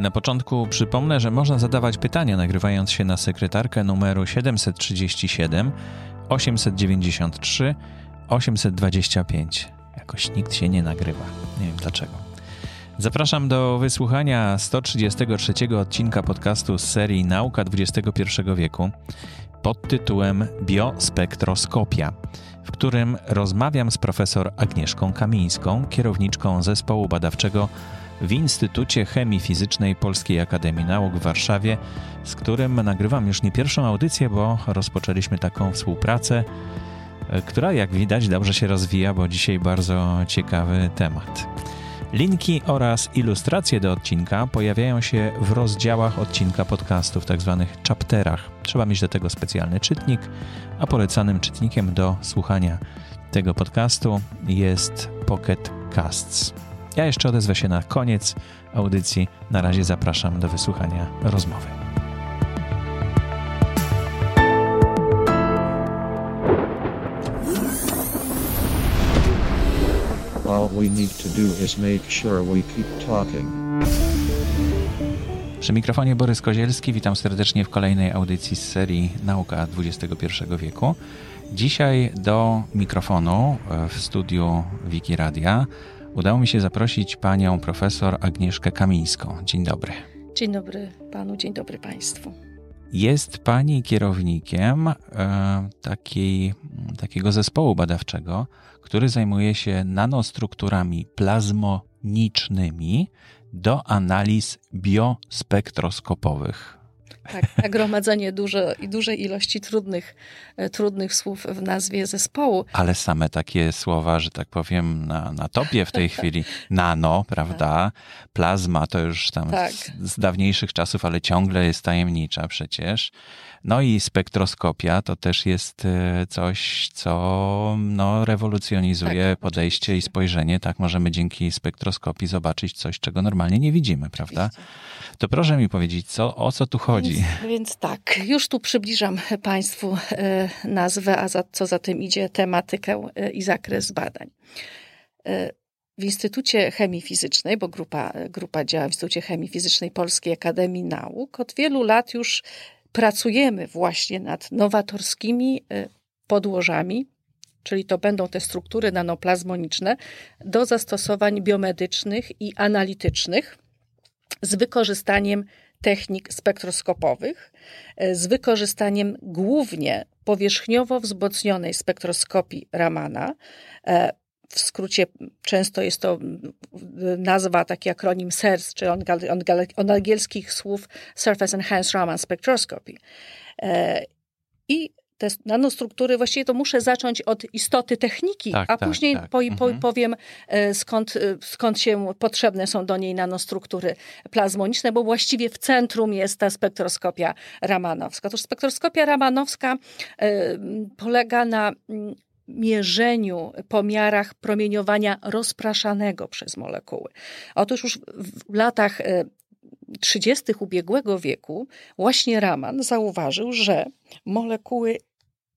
Na początku przypomnę, że można zadawać pytania nagrywając się na sekretarkę numeru 737 893 825. Jakoś nikt się nie nagrywa. Nie wiem dlaczego. Zapraszam do wysłuchania 133 odcinka podcastu z serii Nauka XXI wieku pod tytułem Biospektroskopia, w którym rozmawiam z profesor Agnieszką Kamińską, kierowniczką zespołu badawczego w Instytucie Chemii Fizycznej Polskiej Akademii Nauk w Warszawie, z którym nagrywam już nie pierwszą audycję, bo rozpoczęliśmy taką współpracę, która jak widać dobrze się rozwija, bo dzisiaj bardzo ciekawy temat. Linki oraz ilustracje do odcinka pojawiają się w rozdziałach odcinka podcastu, w tak zwanych chapterach. Trzeba mieć do tego specjalny czytnik, a polecanym czytnikiem do słuchania tego podcastu jest Pocket Casts. Ja jeszcze odezwę się na koniec audycji. Na razie zapraszam do wysłuchania rozmowy. All we need to do is make sure we keep talking. Przy mikrofonie Borys Kozielski, witam serdecznie w kolejnej audycji z serii Nauka XXI wieku. Dzisiaj do mikrofonu w studiu Wiki Radia udało mi się zaprosić panią profesor Agnieszkę Kamińską. Dzień dobry. Dzień dobry panu, dzień dobry państwu. Jest pani kierownikiem e, takiej, takiego zespołu badawczego, który zajmuje się nanostrukturami plazmonicznymi do analiz biospektroskopowych. Tak, nagromadzenie duże, dużej ilości trudnych, e, trudnych słów w nazwie zespołu. Ale same takie słowa, że tak powiem, na, na topie w tej chwili. Nano, prawda? Plazma to już tam Tak. z, z dawniejszych czasów, ale ciągle jest tajemnicza przecież. No i spektroskopia to też jest e, coś, co no, rewolucjonizuje Tak, podejście i oczywiście. spojrzenie. Tak, możemy dzięki spektroskopii zobaczyć coś, czego normalnie nie widzimy, prawda? To proszę mi powiedzieć, co, o co tu chodzi? Więc, tak, już tu przybliżam Państwu e, nazwę, a za, co za tym idzie tematykę e, i zakres badań. E, W Instytucie Chemii Fizycznej, bo grupa, grupa działa w Instytucie Chemii Fizycznej Polskiej Akademii Nauk, od wielu lat już pracujemy właśnie nad nowatorskimi podłożami, czyli to będą te struktury nanoplazmoniczne, do zastosowań biomedycznych i analitycznych z wykorzystaniem technik spektroskopowych, e, z wykorzystaniem głównie powierzchniowo wzmocnionej spektroskopii Ramana. E, W skrócie często jest to nazwa, taki akronim SERS, czy od, gal- od angielskich słów Surface Enhanced Raman Spectroscopy. E, I te nanostruktury, właściwie to muszę zacząć od istoty techniki, Tak, a tak, później tak. po, po, Mhm. powiem, e, skąd, e, skąd się potrzebne są do niej nanostruktury plazmoniczne, bo właściwie w centrum jest ta spektroskopia ramanowska. Otóż spektroskopia ramanowska e, polega na mm, mierzeniu, pomiarach promieniowania rozpraszanego przez molekuły. Otóż już w latach e, 30. ubiegłego wieku właśnie Raman zauważył, że molekuły,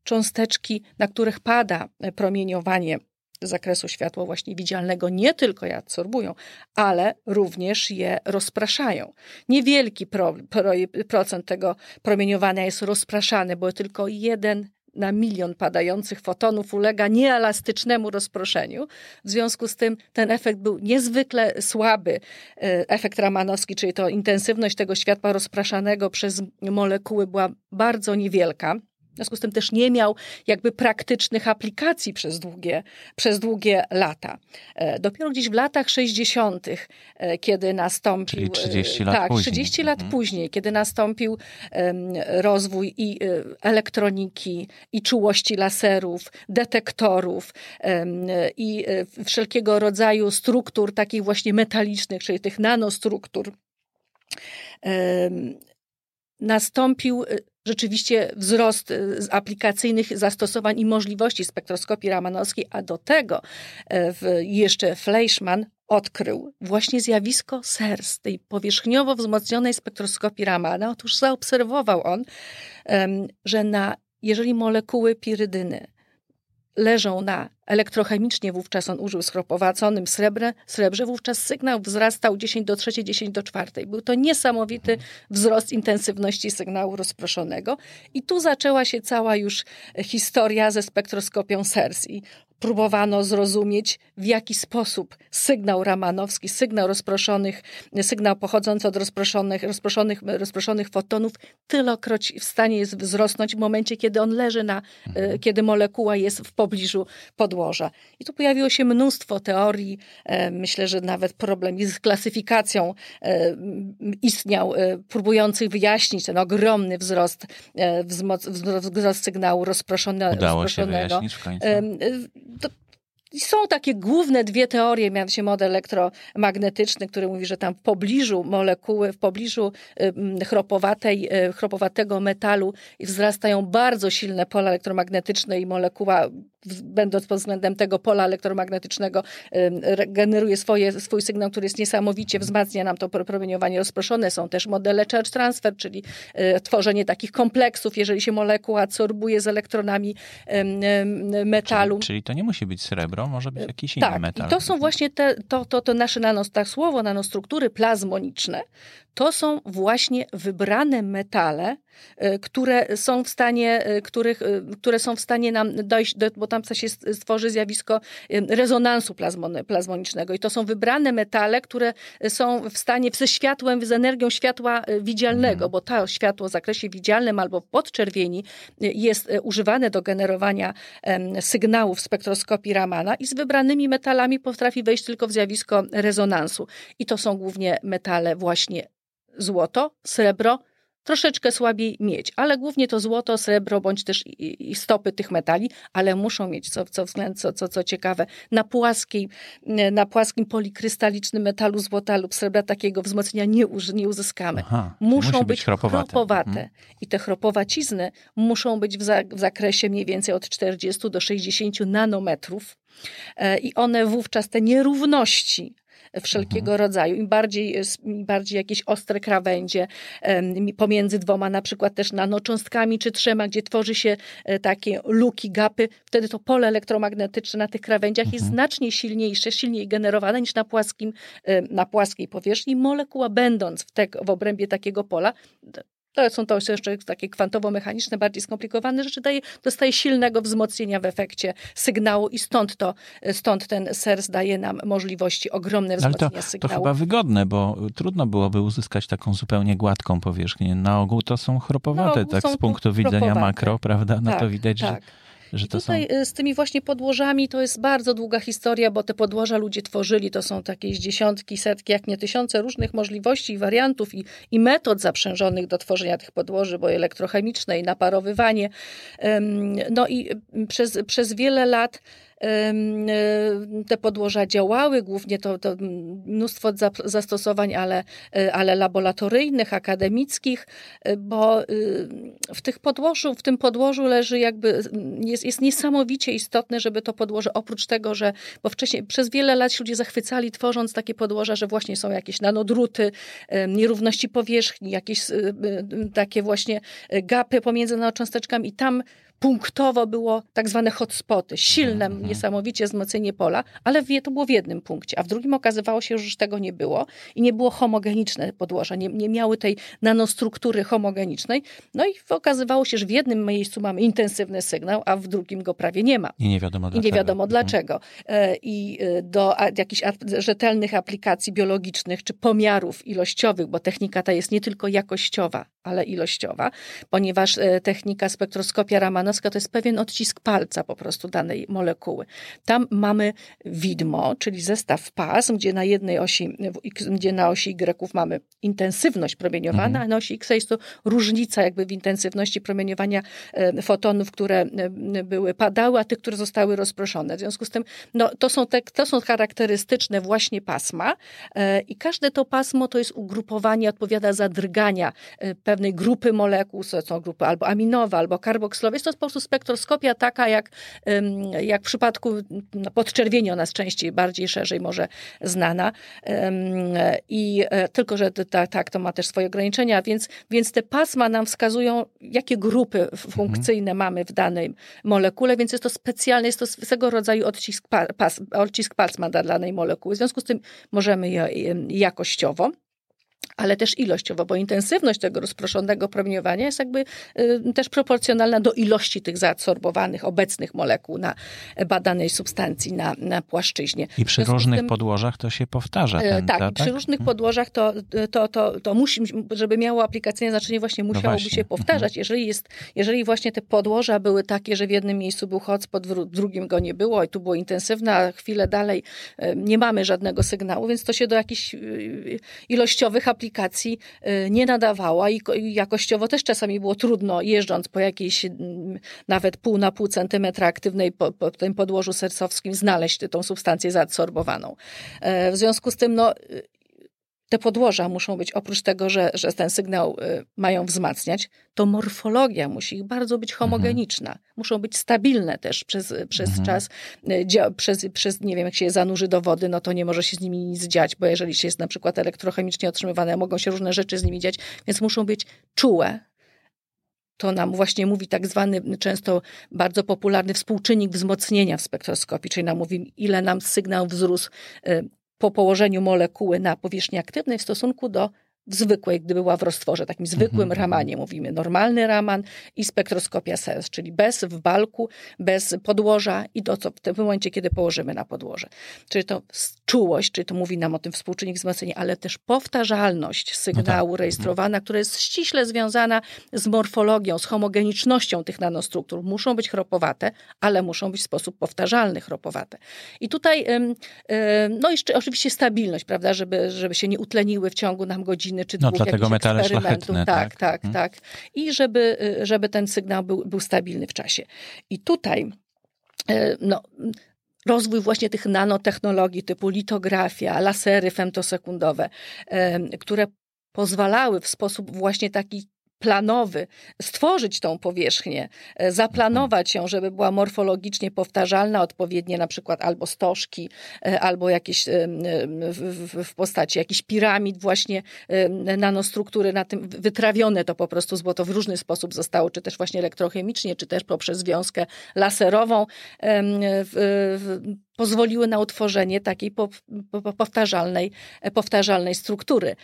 cząsteczki, na których pada promieniowanie z zakresu światła właśnie widzialnego, nie tylko je absorbują, ale również je rozpraszają. Niewielki pro, pro, procent tego promieniowania jest rozpraszany, bo tylko jeden na milion padających fotonów ulega nieelastycznemu rozproszeniu. W związku z tym ten efekt był niezwykle słaby. E, Efekt ramanowski, czyli to intensywność tego światła rozpraszanego przez molekuły była bardzo niewielka. W związku z tym też nie miał jakby praktycznych aplikacji przez długie, przez długie lata. E, Dopiero gdzieś w latach 60., e, kiedy nastąpił. Czyli 30 e, lat tak, później. 30 lat Mhm. później, kiedy nastąpił rozwój i elektroniki, i czułości laserów, detektorów i wszelkiego rodzaju struktur takich właśnie metalicznych, czyli tych nanostruktur. Nastąpił rzeczywiście wzrost z aplikacyjnych zastosowań i możliwości spektroskopii ramanowskiej, a do tego e, jeszcze Fleischmann odkrył właśnie zjawisko SERS, tej powierzchniowo wzmocnionej spektroskopii Ramana. Otóż zaobserwował on, że na, jeżeli molekuły pirydyny leżą na elektrochemicznie, wówczas on użył schropowaconym srebrze, srebrze, wówczas sygnał wzrastał 10 do 3, 10 do 4. Był to niesamowity wzrost intensywności sygnału rozproszonego i tu zaczęła się cała już historia ze spektroskopią SERS i próbowano zrozumieć, w jaki sposób sygnał ramanowski, sygnał rozproszonych, sygnał pochodzący od rozproszonych, rozproszonych, rozproszonych fotonów, tylokroć w stanie jest wzrosnąć w momencie, kiedy on leży na, mhm. kiedy molekuła jest w pobliżu podłoża. I tu pojawiło się mnóstwo teorii. E, myślę, że nawet problem z klasyfikacją e, istniał, e, próbujących wyjaśnić ten ogromny wzrost, wzrost sygnału rozproszonego. Udało się wyjaśnić w końcu są takie główne dwie teorie, mianowicie model elektromagnetyczny, który mówi, że tam w pobliżu molekuły, w pobliżu chropowatej, y, chropowatego metalu wzrastają bardzo silne pola elektromagnetyczne i molekuła będąc pod względem tego pola elektromagnetycznego, generuje swoje, swój sygnał, który jest niesamowicie, wzmacnia nam to promieniowanie rozproszone. Są też modele charge transfer, czyli e, tworzenie takich kompleksów, jeżeli się molekuła absorbuje z elektronami metalu. Czyli, czyli to nie musi być srebro, może być jakiś tak, inny metal. I to są właśnie te, to, to, to nasze nanos, tak słowo nanostruktury plazmoniczne, to są właśnie wybrane metale, e, które są w stanie, e, których, e, które są w stanie nam dojść, do, bo tam się stworzy zjawisko rezonansu plazmonicznego. I to są wybrane metale, które są w stanie ze światłem, z energią światła widzialnego, mhm. bo to światło w zakresie widzialnym albo w podczerwieni jest używane do generowania sygnałów w spektroskopii Ramana i z wybranymi metalami potrafi wejść tylko w zjawisko rezonansu. I to są głównie metale właśnie złoto, srebro, troszeczkę słabiej miedź, ale głównie to złoto, srebro bądź też i, i stopy tych metali, ale muszą mieć, co, co względ, co, co, co ciekawe, na, płaskiej, na płaskim polikrystalicznym metalu złota lub srebra takiego wzmocnienia nie, nie uzyskamy. Aha, muszą być, być chropowate. chropowate. Mhm. I te chropowacizny muszą być w, za, w zakresie mniej więcej od 40 do 60 nanometrów. E, I one wówczas te nierówności wszelkiego mhm. rodzaju. Im bardziej, im bardziej jakieś ostre krawędzie pomiędzy dwoma na przykład też nanocząstkami czy trzema, gdzie tworzy się e, takie luki, gapy, wtedy to pole elektromagnetyczne na tych krawędziach mhm. jest znacznie silniejsze, silniej generowane niż na, płaskim, e, na płaskiej powierzchni. Molekuła będąc w, te, w obrębie takiego pola to są to jeszcze takie kwantowo-mechaniczne, bardziej skomplikowane rzeczy, daje, dostaje silnego wzmocnienia w efekcie sygnału i stąd to, stąd ten SERS daje nam możliwości ogromne wzmocnienia Ale to, sygnału. To chyba wygodne, bo trudno byłoby uzyskać taką zupełnie gładką powierzchnię. Na ogół to są chropowate, no, tak są z punktu widzenia makro, prawda? No tak, to widać, tak. że że to Tutaj są... Y, z tymi właśnie podłożami to jest bardzo długa historia, bo te podłoża ludzie tworzyli, to są takie dziesiątki, setki, jak nie tysiące różnych możliwości, wariantów i, i metod zaprzężonych do tworzenia tych podłoży, bo elektrochemiczne i naparowywanie. No i y, przez, przez wiele lat te podłoża działały, głównie to, to mnóstwo zastosowań, ale, e, ale laboratoryjnych, akademickich, e, bo w, tych podłożu, w tym podłożu leży jakby, jest, jest niesamowicie istotne, żeby to podłoże, oprócz tego, że, bo wcześniej przez wiele lat się ludzie zachwycali tworząc takie podłoża, że właśnie są jakieś nanodruty, nierówności powierzchni, jakieś takie właśnie gapy pomiędzy nanocząsteczkami i tam punktowo było tak zwane hotspoty, silne, mhm. niesamowicie wzmocnienie pola, ale to było w jednym punkcie, a w drugim okazywało się, że tego nie było i nie było homogeniczne podłoża, nie, nie miały tej nanostruktury homogenicznej. No i okazywało się, że w jednym miejscu mamy intensywny sygnał, a w drugim go prawie nie ma. I nie wiadomo dlaczego. I nie wiadomo dlaczego. Mhm. I e, do jakichś rzetelnych aplikacji biologicznych czy pomiarów ilościowych, bo technika ta jest nie tylko jakościowa, ale ilościowa, ponieważ e, technika spektroskopia ramanowska to jest pewien odcisk palca po prostu danej molekuły. Tam mamy widmo, czyli zestaw pasm, gdzie na jednej osi, gdzie na osi Y mamy intensywność promieniowania, mhm. a na osi X jest to różnica jakby w intensywności promieniowania e, fotonów, które e, były padały, a tych, które zostały rozproszone. W związku z tym no, to, są te, to są charakterystyczne właśnie pasma i każde to pasmo to jest ugrupowanie, odpowiada za drgania pewnej grupy molekuł, to są grupy albo aminowe, albo karboksylowe. Jest to po prostu spektroskopia taka, jak, jak w przypadku no, podczerwieni, ona jest częściej, bardziej szerzej może znana. I e, tylko, że tak, ta, to ma też swoje ograniczenia, więc, więc te pasma nam wskazują, jakie grupy funkcyjne mhm. mamy w danej molekule, więc jest to specjalne, jest to swego rodzaju odcisk, pas, odcisk pasma dla danej molekuły. W związku z tym możemy je jakościowo ale też ilościowo, bo intensywność tego rozproszonego promieniowania jest jakby y, też proporcjonalna do ilości tych zaadsorbowanych, obecnych molekuł na badanej substancji na, na płaszczyźnie. I przy różnych tym, podłożach to się powtarza. Y, ten, tak, przy tak? różnych hmm. podłożach to, to, to, to musi, żeby miało aplikacyjne znaczenie, właśnie no musiałoby no właśnie. się powtarzać. Mhm. Jeżeli, jest, jeżeli właśnie te podłoża były takie, że w jednym miejscu był hotspot, w drugim go nie było i tu było intensywne, a chwilę dalej y, nie mamy żadnego sygnału, więc to się do jakichś ilościowych aplikacji aplikacji y, nie nadawała i jakościowo też czasami było trudno, jeżdżąc po jakiejś nawet pół na pół centymetra aktywnej po, po tym podłożu sercowskim, znaleźć tą substancję zaadsorbowaną. E, w związku z tym, no, te podłoża muszą być, oprócz tego, że, że ten sygnał y, mają wzmacniać, to morfologia musi ich bardzo być homogeniczna. Mhm. Muszą być stabilne też przez, przez mhm. czas, y, przez, przez, nie wiem, jak się je zanurzy do wody, no to nie może się z nimi nic dziać, bo jeżeli się jest na przykład elektrochemicznie otrzymywane, mogą się różne rzeczy z nimi dziać, więc muszą być czułe, to nam właśnie mówi tak zwany, często bardzo popularny współczynnik wzmocnienia w spektroskopii, czyli nam mówi, ile nam sygnał wzrósł y, po położeniu molekuły na powierzchni aktywnej w stosunku do w zwykłej, gdy była w roztworze, takim zwykłym mhm. ramanie mówimy, normalny raman i spektroskopia SELS, czyli bez w balku, bez podłoża i to, co w tym momencie, kiedy położymy na podłoże. Czyli to czułość, czyli to mówi nam o tym współczynnik wzmocnienia, ale też powtarzalność sygnału no tak. rejestrowana, która jest ściśle związana z morfologią, z homogenicznością tych nanostruktur. Muszą być chropowate, ale muszą być w sposób powtarzalny chropowate. I tutaj, no i oczywiście stabilność, prawda, żeby, żeby się nie utleniły w ciągu nam godziny godziny czy no, dwóch no, dlatego metale szlachetne. Tak, tak, tak. Hmm. tak. I żeby, y, żeby ten sygnał był, był stabilny w czasie. I tutaj y, no, rozwój właśnie tych nanotechnologii typu litografia, lasery femtosekundowe, które pozwalały w sposób właśnie taki planowy, stworzyć tą powierzchnię, e, zaplanować ją, żeby była morfologicznie powtarzalna, odpowiednie na przykład albo stożki, e, albo jakieś e, w, postaci jakichś piramid właśnie nanostruktury na tym wytrawione to po prostu złoto w różny sposób zostało, czy też właśnie elektrochemicznie, czy też poprzez wiązkę laserową pozwoliły na utworzenie takiej powtarzalnej, powtarzalnej struktury.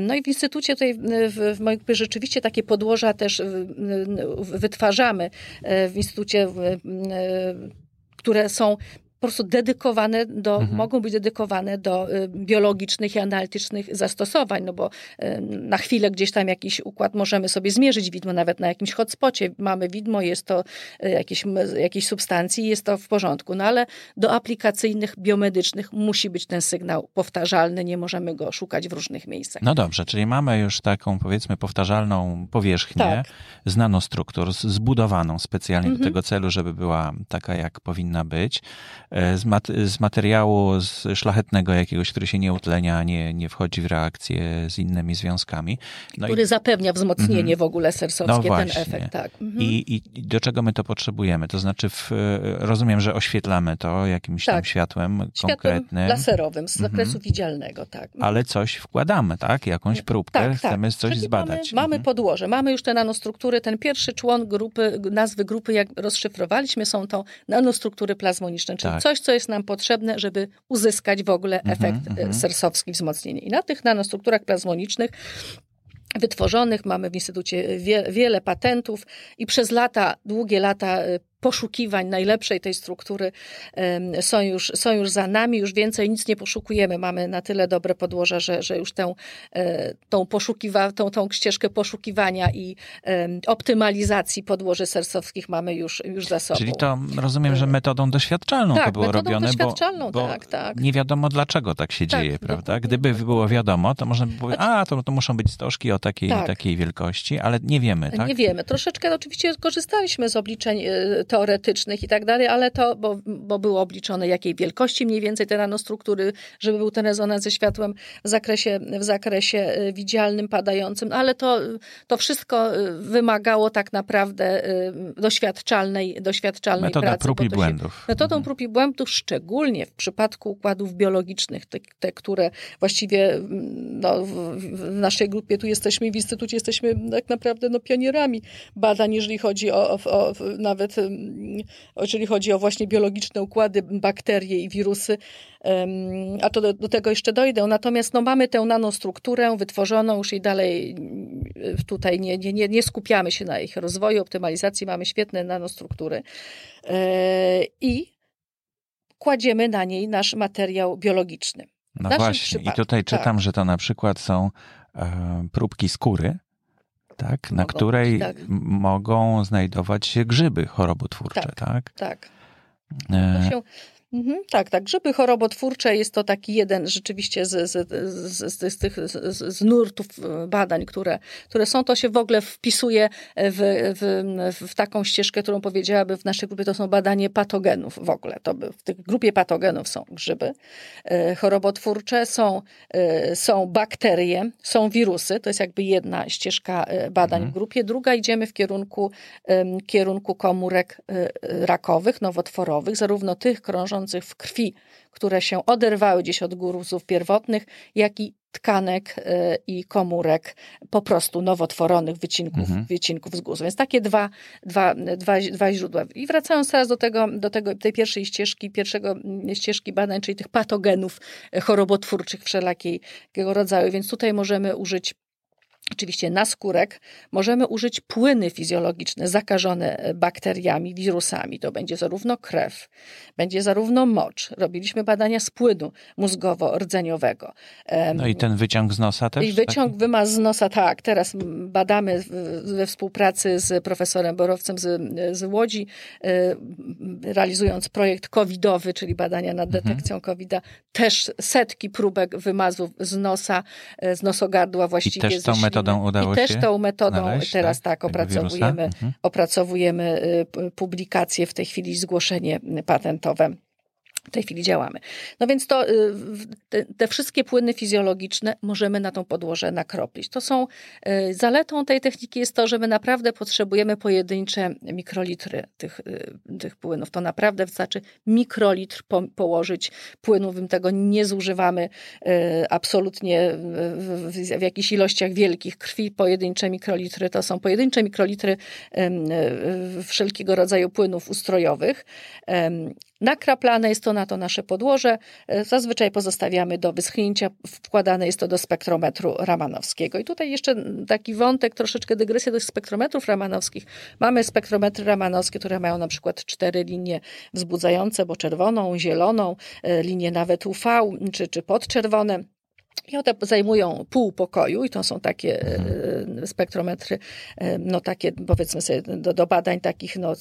No i w instytucie tutaj w, w moim rzeczywiście takie podłoża też wytwarzamy e, w instytucie, które są po prostu dedykowane do, mhm. mogą być dedykowane do y, biologicznych i analitycznych zastosowań, no bo y, na chwilę gdzieś tam jakiś układ możemy sobie zmierzyć widmo, nawet na jakimś hotspocie mamy widmo, jest to y, jakieś, jakieś substancji, jest to w porządku, no ale do aplikacyjnych, biomedycznych musi być ten sygnał powtarzalny, nie możemy go szukać w różnych miejscach. No dobrze, czyli mamy już taką powiedzmy powtarzalną powierzchnię tak. z nanostruktur, zbudowaną specjalnie mhm. do tego celu, żeby była taka, jak powinna być. E, z, mat z materiału z szlachetnego jakiegoś, który się nie utlenia, nie, nie wchodzi w reakcję z innymi związkami. No który i... zapewnia wzmocnienie mm -hmm. w ogóle sersowskie, no ten efekt. Tak. Mm -hmm. I, I do czego my to potrzebujemy? To znaczy, w, rozumiem, że oświetlamy to jakimś tak. tam światłem, światłem konkretnym. laserowym, z zakresu mm -hmm. widzialnego, tak. Ale coś wkładamy, tak? Jakąś próbkę, tak, tak. chcemy tak. coś Czyli zbadać. Mamy, mamy mhm. podłoże, mamy już te nanostruktury. Ten pierwszy człon grupy, nazwy grupy, jak rozszyfrowaliśmy, są to nanostruktury plazmoniczne, czyli tak coś, co jest nam potrzebne, żeby uzyskać w ogóle mhm, efekt mm -hmm. sersowski, wzmocnienie. I na tych nanostrukturach plazmonicznych wytworzonych. Mamy w Instytucie wie, wiele patentów i przez lata, długie lata e, poszukiwań najlepszej tej struktury są już, są już za nami, już więcej nic nie poszukujemy. Mamy na tyle dobre podłoże, że, że już tę, e, tą, poszukiwa, tą, tą ścieżkę poszukiwania i optymalizacji podłoży sersowskich mamy już, już za sobą. Czyli to rozumiem, że metodą doświadczalną tak, to było metodą robione, doświadczalną, bo, bo tak, tak. nie wiadomo dlaczego tak się tak, dzieje, prawda? Gdyby było wiadomo, to można by powiedzieć, a to, to muszą być stożki o takiej, tak. takiej wielkości, ale nie wiemy, tak? Nie wiemy. Troszeczkę oczywiście korzystaliśmy z obliczeń e, teoretycznych i tak dalej, ale to, bo, bo było obliczone jakiej wielkości mniej więcej te nanostruktury, żeby był ten rezonans ze światłem w zakresie, w zakresie widzialnym, padającym, ale to, to wszystko wymagało tak naprawdę doświadczalnej, doświadczalnej Metoda pracy. prób i błędów. Metodą mhm. prób i błędów, szczególnie w przypadku układów biologicznych, te, te które właściwie no, w naszej grupie tu jesteśmy, w Instytucie jesteśmy tak naprawdę no, pionierami badań, jeżeli chodzi o, o, o nawet jeżeli chodzi o właśnie biologiczne układy, bakterie i wirusy, a to do, do, tego jeszcze dojdę. Natomiast no, mamy tę nanostrukturę wytworzoną już i dalej tutaj nie, nie, nie, nie skupiamy się na ich rozwoju, optymalizacji, mamy świetne nanostruktury e, i kładziemy na niej nasz materiał biologiczny. No właśnie, i tutaj czytam, tak. że to na przykład są e, próbki skóry, tak, na której tak. mogą znajdować się grzyby chorobotwórcze, tak? Tak. tak. E... Się, Mhm, tak, tak. Grzyby chorobotwórcze jest to taki jeden rzeczywiście z, z, z, z, tych z, nurtów e, badań, które, które są. To się w ogóle wpisuje w, w, w taką ścieżkę, którą powiedziałaby w naszej grupie, to są badanie patogenów w ogóle. To w tej grupie patogenów są grzyby e, chorobotwórcze, są, e, są bakterie, są wirusy. To jest jakby jedna ścieżka badań mhm. w grupie. Druga idziemy w kierunku, kierunku komórek rakowych, nowotworowych, zarówno tych krążących w krwi, które się oderwały gdzieś od górusów pierwotnych, jak i tkanek e, i komórek po prostu nowotworonych wycinków, mhm. wycinków z guzu. Więc takie dwa, dwa, dwa, dwa źródła. I wracając teraz do, tego, do tego, tej pierwszej ścieżki, pierwszego mm, ścieżki badań, czyli tych patogenów chorobotwórczych wszelakiego rodzaju. Więc tutaj możemy użyć Oczywiście na skórek możemy użyć płyny fizjologiczne zakażone e, bakteriami, wirusami. To będzie zarówno krew, będzie zarówno mocz. Robiliśmy badania z płynu mózgowo-rdzeniowego. No i ten wyciąg z nosa też? I wyciąg, taki? wymaz z nosa, tak. Teraz badamy we współpracy z profesorem Borowcem z, z Łodzi, e, realizując projekt covidowy, czyli badania nad mhm. detekcją mhm. COVID-a, też setki próbek wymazów z nosa, e, z nosogardła właściwie. I też tą metodą udało I też tą metodą znaleźć, teraz tak, tak opracowujemy, mhm. opracowujemy y, publikację, w tej chwili zgłoszenie patentowe w tej chwili działamy. No więc to, y, te, wszystkie płyny fizjologiczne możemy na tą podłożę nakropić. To są, y, zaletą tej techniki jest to, że my naprawdę potrzebujemy pojedyncze mikrolitry tych, y, tych płynów. To naprawdę wystarczy mikrolitr po, położyć płynów, my tego nie zużywamy absolutnie w, w, w jakichś ilościach wielkich krwi. Pojedyncze mikrolitry to są pojedyncze mikrolitry wszelkiego rodzaju płynów ustrojowych. Nakraplane jest to na to nasze podłoże. E, zazwyczaj pozostawiamy do wyschnięcia. Wkładane jest to do spektrometru ramanowskiego. I tutaj jeszcze taki wątek, troszeczkę dygresja do spektrometrów ramanowskich. Mamy spektrometry ramanowskie, które mają na przykład cztery linie wzbudzające, bo czerwoną, zieloną, e, linie nawet UV czy, czy podczerwone. I one zajmują pół pokoju i to są takie mhm. spektrometry, e, no takie powiedzmy sobie do, do badań takich no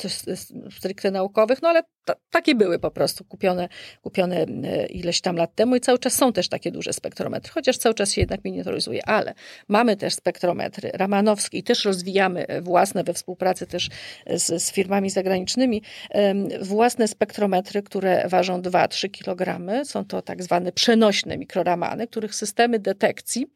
stricte naukowych, no ale takie były po prostu kupione, kupione e, ileś tam lat temu i cały czas są też takie duże spektrometry, chociaż cały czas się jednak miniaturyzuje, ale mamy też spektrometry ramanowskie i też rozwijamy własne we współpracy też z, z firmami zagranicznymi, własne spektrometry, które ważą 2-3 kg. Są to tak zwane przenośne mikroramany, których systemy detekcji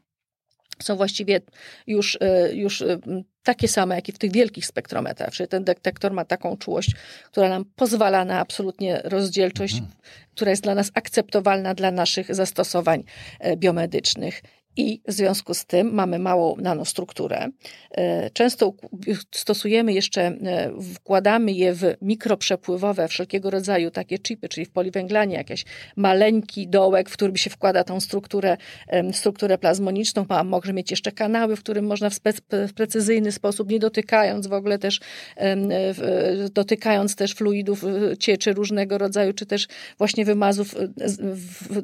są właściwie już, e, już e, takie same, jak i w tych wielkich spektrometrach. Czyli ten detektor ma taką czułość, która nam pozwala na absolutnie rozdzielczość, mhm. która jest dla nas akceptowalna dla naszych zastosowań e, biomedycznych i w związku z tym mamy małą nanostrukturę. E, często stosujemy jeszcze, e, wkładamy je w mikroprzepływowe wszelkiego rodzaju takie chipy, czyli w poliwęglanie, jakiś maleńki dołek, w którym się wkłada tą strukturę, strukturę plazmoniczną, a może mieć jeszcze kanały, w którym można w, w precyzyjny sposób, nie dotykając w ogóle też, dotykając też fluidów e, cieczy różnego rodzaju, czy też właśnie wymazów,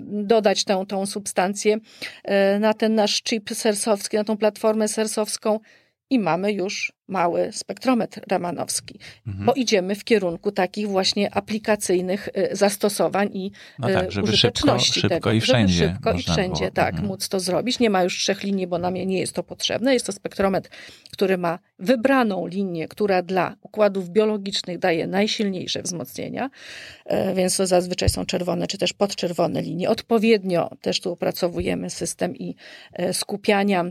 dodać tą, tą substancję na ten nasz chip sersowski, na tą platformę sersowską i mamy już mały spektrometr ramanowski, Mhm. bo idziemy w kierunku takich właśnie aplikacyjnych y, zastosowań i No tak, y, żeby szybko- użyteczności szybko tego. i wszędzie Żeby szybko i wszędzie, było. tak, Mhm. móc to zrobić. Nie ma już trzech linii, bo nam nie jest to potrzebne. Jest to spektrometr, który ma wybraną linię, która dla układów biologicznych daje najsilniejsze wzmocnienia, e, więc to zazwyczaj są czerwone czy też podczerwone linie. Odpowiednio też tu opracowujemy system i e, skupiania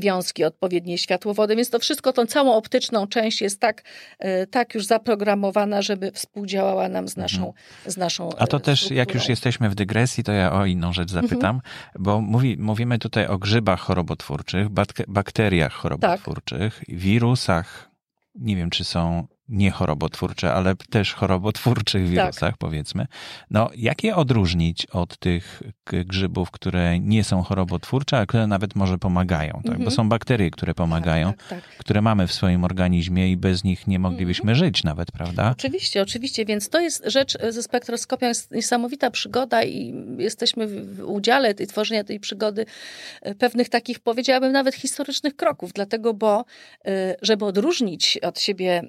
wiązki odpowiedniej światłowody, więc to wszystko, tą całą optyczną część jest tak, e, tak już zaprogramowana, żeby współdziałała nam z naszą, z naszą Mhm. A to e, też, jak już strukturą. jesteśmy w dygresji, to ja o inną rzecz zapytam, bo mówi, mówimy tutaj o grzybach chorobotwórczych, bakteriach chorobotwórczych, wirusach, nie wiem, czy są niechorobotwórcze, ale też chorobotwórczych wirusach, powiedzmy. No, jak je odróżnić od tych grzybów, które nie są chorobotwórcze, a które nawet może pomagają, tak? Bo Mhm. są bakterie, które pomagają, Tak, tak, tak. które mamy w swoim organizmie i bez nich nie moglibyśmy żyć nawet, prawda? Oczywiście, oczywiście, więc to jest rzecz e, ze spektroskopią, jest niesamowita przygoda i jesteśmy w udziale tej tworzenia tej przygody e, pewnych takich, powiedziałabym, nawet historycznych kroków, dlatego, bo e, żeby odróżnić od siebie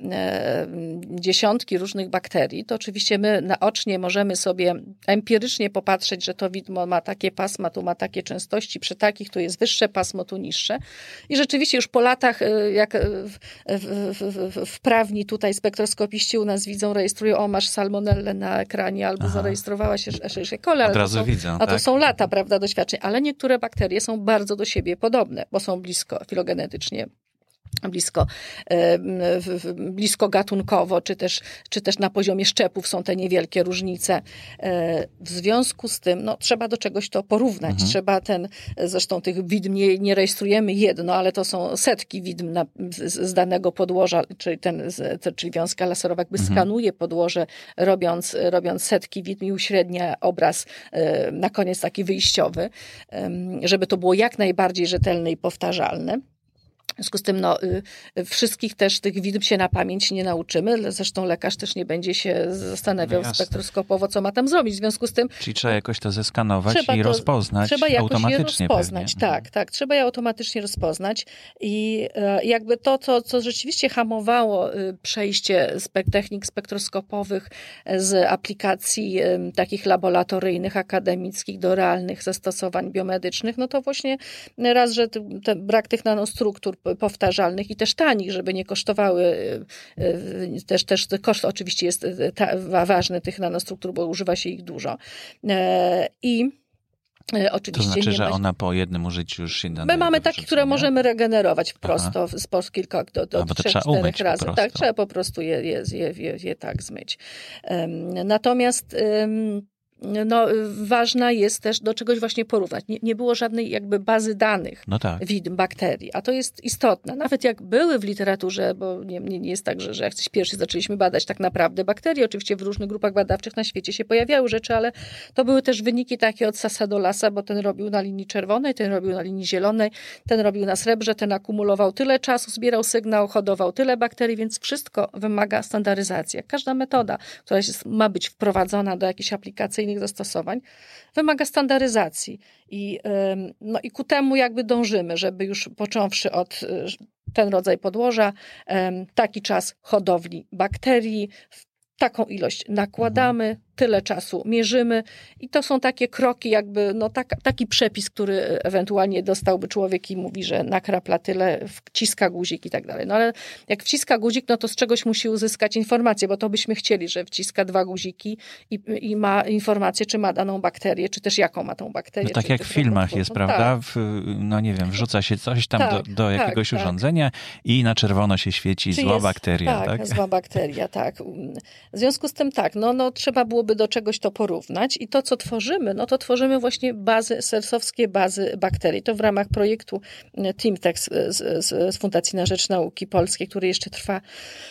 dziesiątki różnych bakterii, to oczywiście my naocznie możemy sobie empirycznie popatrzeć, że to widmo ma takie pasma, tu ma takie częstości, przy takich tu jest wyższe pasmo, tu niższe. I rzeczywiście już po latach, e, jak e, w, wprawni tutaj spektroskopiści u nas widzą, rejestrują, o masz salmonellę na ekranie, albo Aha. zarejestrowała się Escherichia coli, Od razu są, widzę, a to tak? są lata, prawda, doświadczeń, ale niektóre bakterie są bardzo do siebie podobne, bo są blisko filogenetycznie blisko, e, blisko gatunkowo, czy też, czy też na poziomie szczepów są te niewielkie różnice. E, W związku z tym no, trzeba do czegoś to porównać. Mhm. Trzeba ten, zresztą tych widm nie, nie rejestrujemy jedno, ale to są setki widm na, z, z danego podłoża, czyli, ten, z, czyli wiązka laserowa jakby Mhm. skanuje podłoże, robiąc, robiąc setki widm i uśrednia obraz e, na koniec taki wyjściowy, żeby to było jak najbardziej rzetelne i powtarzalne. W związku z tym no, y, y, wszystkich też tych widm się na pamięć nie nauczymy. Zresztą lekarz też nie będzie się zastanawiał No jasne. spektroskopowo, co ma tam zrobić. W związku z tym Czyli trzeba jakoś to zeskanować i to- rozpoznać trzeba jakoś je automatycznie rozpoznać. pewnie. Mhm. Tak, tak. Trzeba je automatycznie rozpoznać. I e, jakby to, co, co rzeczywiście hamowało y, przejście technik spektroskopowych e, z aplikacji takich laboratoryjnych, akademickich do realnych zastosowań biomedycznych, no to właśnie raz, że ten brak tych nanostruktur powtarzalnych i też tanich, żeby nie kosztowały, y, y, też, też ten koszt oczywiście jest y, ważny tych nanostruktur, bo używa się ich dużo. E, I e, To oczywiście znaczy, nie że ma... ona po jednym użyciu już się My mamy takie, które możemy regenerować prosto z kilka do, do A, to trzech, trzeba umyć razy. Tak, trzeba po prostu je, je, je, je, tak zmyć. Natomiast no, ważna jest też do czegoś właśnie porównać. Nie, nie było żadnej jakby bazy danych No tak. widm bakterii, a to jest istotne. Nawet jak były w literaturze, bo nie, nie, nie jest tak, że, że jak coś pierwszy zaczęliśmy badać tak naprawdę bakterie, oczywiście w różnych grupach badawczych na świecie się pojawiały rzeczy, ale to były też wyniki takie od sasa do lasa, bo ten robił na linii czerwonej, ten robił na linii zielonej, ten robił na srebrze, ten akumulował tyle czasu, zbierał sygnał, hodował tyle bakterii, więc wszystko wymaga standaryzacji. Każda metoda, która jest, ma być wprowadzona do jakichś aplikacyjnych zastosowań, wymaga standaryzacji. I, no i ku temu jakby dążymy, żeby już począwszy od y, ten rodzaj podłoża, taki czas hodowli bakterii, taką ilość nakładamy, tyle czasu mierzymy i to są takie kroki, jakby no tak, taki przepis, który ewentualnie dostałby człowiek i mówi, że nakrapla tyle, wciska guzik i tak dalej. No ale jak wciska guzik, no to z czegoś musi uzyskać informację, bo to byśmy chcieli, że wciska dwa guziki i, i ma informację, czy ma daną bakterię, czy też jaką ma tą bakterię. No tak jak w filmach jest, Tak. prawda? W, no nie wiem, wrzuca się coś tam Tak, do, do tak, jakiegoś tak. urządzenia i na czerwono się świeci Czy zła jest- bakteria, tak? Tak, zła bakteria, tak. W związku z tym tak, no, no trzeba byłoby do czegoś to porównać i to, co tworzymy, no to tworzymy właśnie bazy, sersowskie bazy bakterii. To w ramach projektu e, TeamTex z, z, Fundacji na Rzecz Nauki Polskiej, który jeszcze trwa,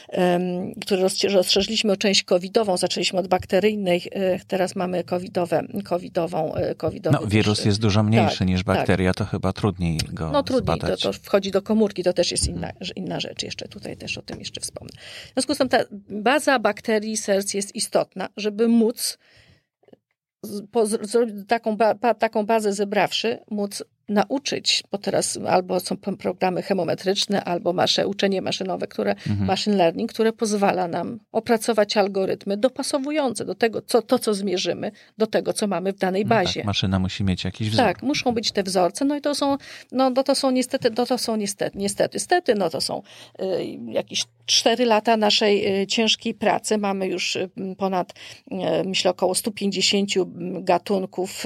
um, który rozszerz- rozszerzyliśmy o część covidową, zaczęliśmy od bakteryjnej, teraz mamy covidowe, covidową, e, covidowy No wirus jest dużo mniejszy tak, niż bakteria, to chyba trudniej go no trudniej, to, to wchodzi do komórki, to też jest inna, inna rzecz. Jeszcze tutaj też o tym jeszcze wspomnę. W związku z tym ta baza bakterii serc jest istotna, żeby móc po, taką, ba, taką bazę zebrawszy, móc nauczyć, bo teraz albo są programy chemometryczne, albo masze, uczenie maszynowe, które, mhm. machine learning, które pozwala nam opracować algorytmy dopasowujące do tego, co, to, co zmierzymy, do tego, co mamy w danej bazie. No tak, maszyna musi mieć jakiś wzór. Tak, muszą być te wzorce, no i to są, no, no to są niestety, no to są niestety, niestety, niestety no to są y, jakieś cztery lata naszej y, ciężkiej pracy. Mamy już y, ponad, y, myślę, około 150 gatunków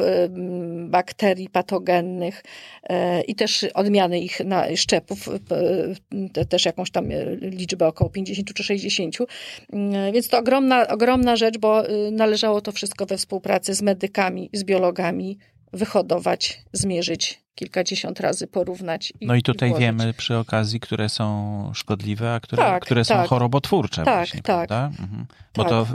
bakterii patogennych, E, i też odmiany ich na szczepów, e, też jakąś tam liczbę około 50 czy 60. Mm, więc to ogromna, ogromna rzecz, bo należało to wszystko we współpracy z medykami, z biologami wyhodować, zmierzyć kilkadziesiąt razy porównać. I, no i tutaj i wiemy przy okazji, które są szkodliwe, a które, tak, które są tak. chorobotwórcze. Tak, właśnie, tak. Prawda? Mhm. Bo tak. to w,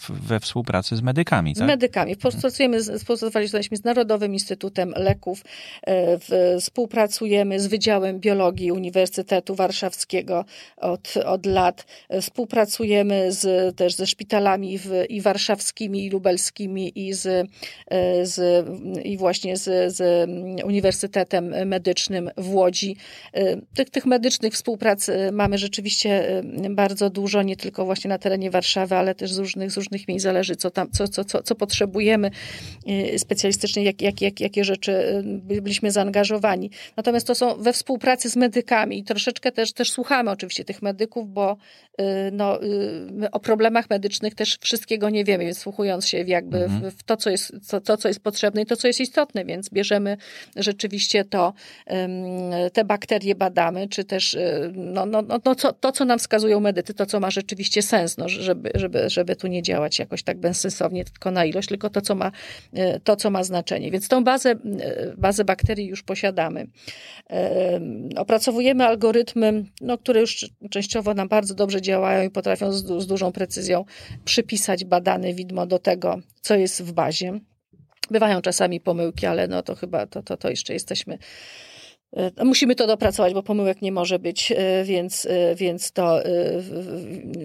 w, we współpracy z medykami, tak? Z medykami. Współpracujemy, mhm. współpracowaliśmy z Narodowym Instytutem Leków, e, w, współpracujemy z Wydziałem Biologii Uniwersytetu Warszawskiego od, od lat. Współpracujemy z, też ze szpitalami w, i warszawskimi, i lubelskimi, i, z, e, z, i właśnie z, z Uniwersytetem Uniwersytetem Medycznym w Łodzi. Y, tych, tych medycznych współprac y, mamy rzeczywiście y, bardzo dużo, nie tylko właśnie na terenie Warszawy, ale też z różnych, z różnych miejsc zależy, co, tam, co, co, co, co potrzebujemy specjalistycznie, jak, jak, jak, jakie rzeczy byliśmy zaangażowani. Natomiast to są we współpracy z medykami i troszeczkę też, też słuchamy oczywiście tych medyków, bo no, o problemach medycznych też wszystkiego nie wiemy, więc słuchując się jakby mhm. w, w, to, co jest, to, to, co jest potrzebne i to, co jest istotne, więc bierzemy rzeczywiście rzeczywiście to, te bakterie badamy, czy też no, no, no, no co, to, co nam wskazują medycy, to, co ma rzeczywiście sens, no, żeby, żeby, żeby tu nie działać jakoś tak bezsensownie tylko na ilość, tylko to, co ma, e, to, co ma znaczenie. Więc tą bazę, e, bazę bakterii już posiadamy. Opracowujemy algorytmy, no, które już częściowo nam bardzo dobrze działają i potrafią z, z dużą precyzją przypisać badane widmo do tego, co jest w bazie. Bywają czasami pomyłki, ale no to chyba to, to, to jeszcze jesteśmy. E, musimy to dopracować, bo pomyłek nie może być, e, więc, e, więc to,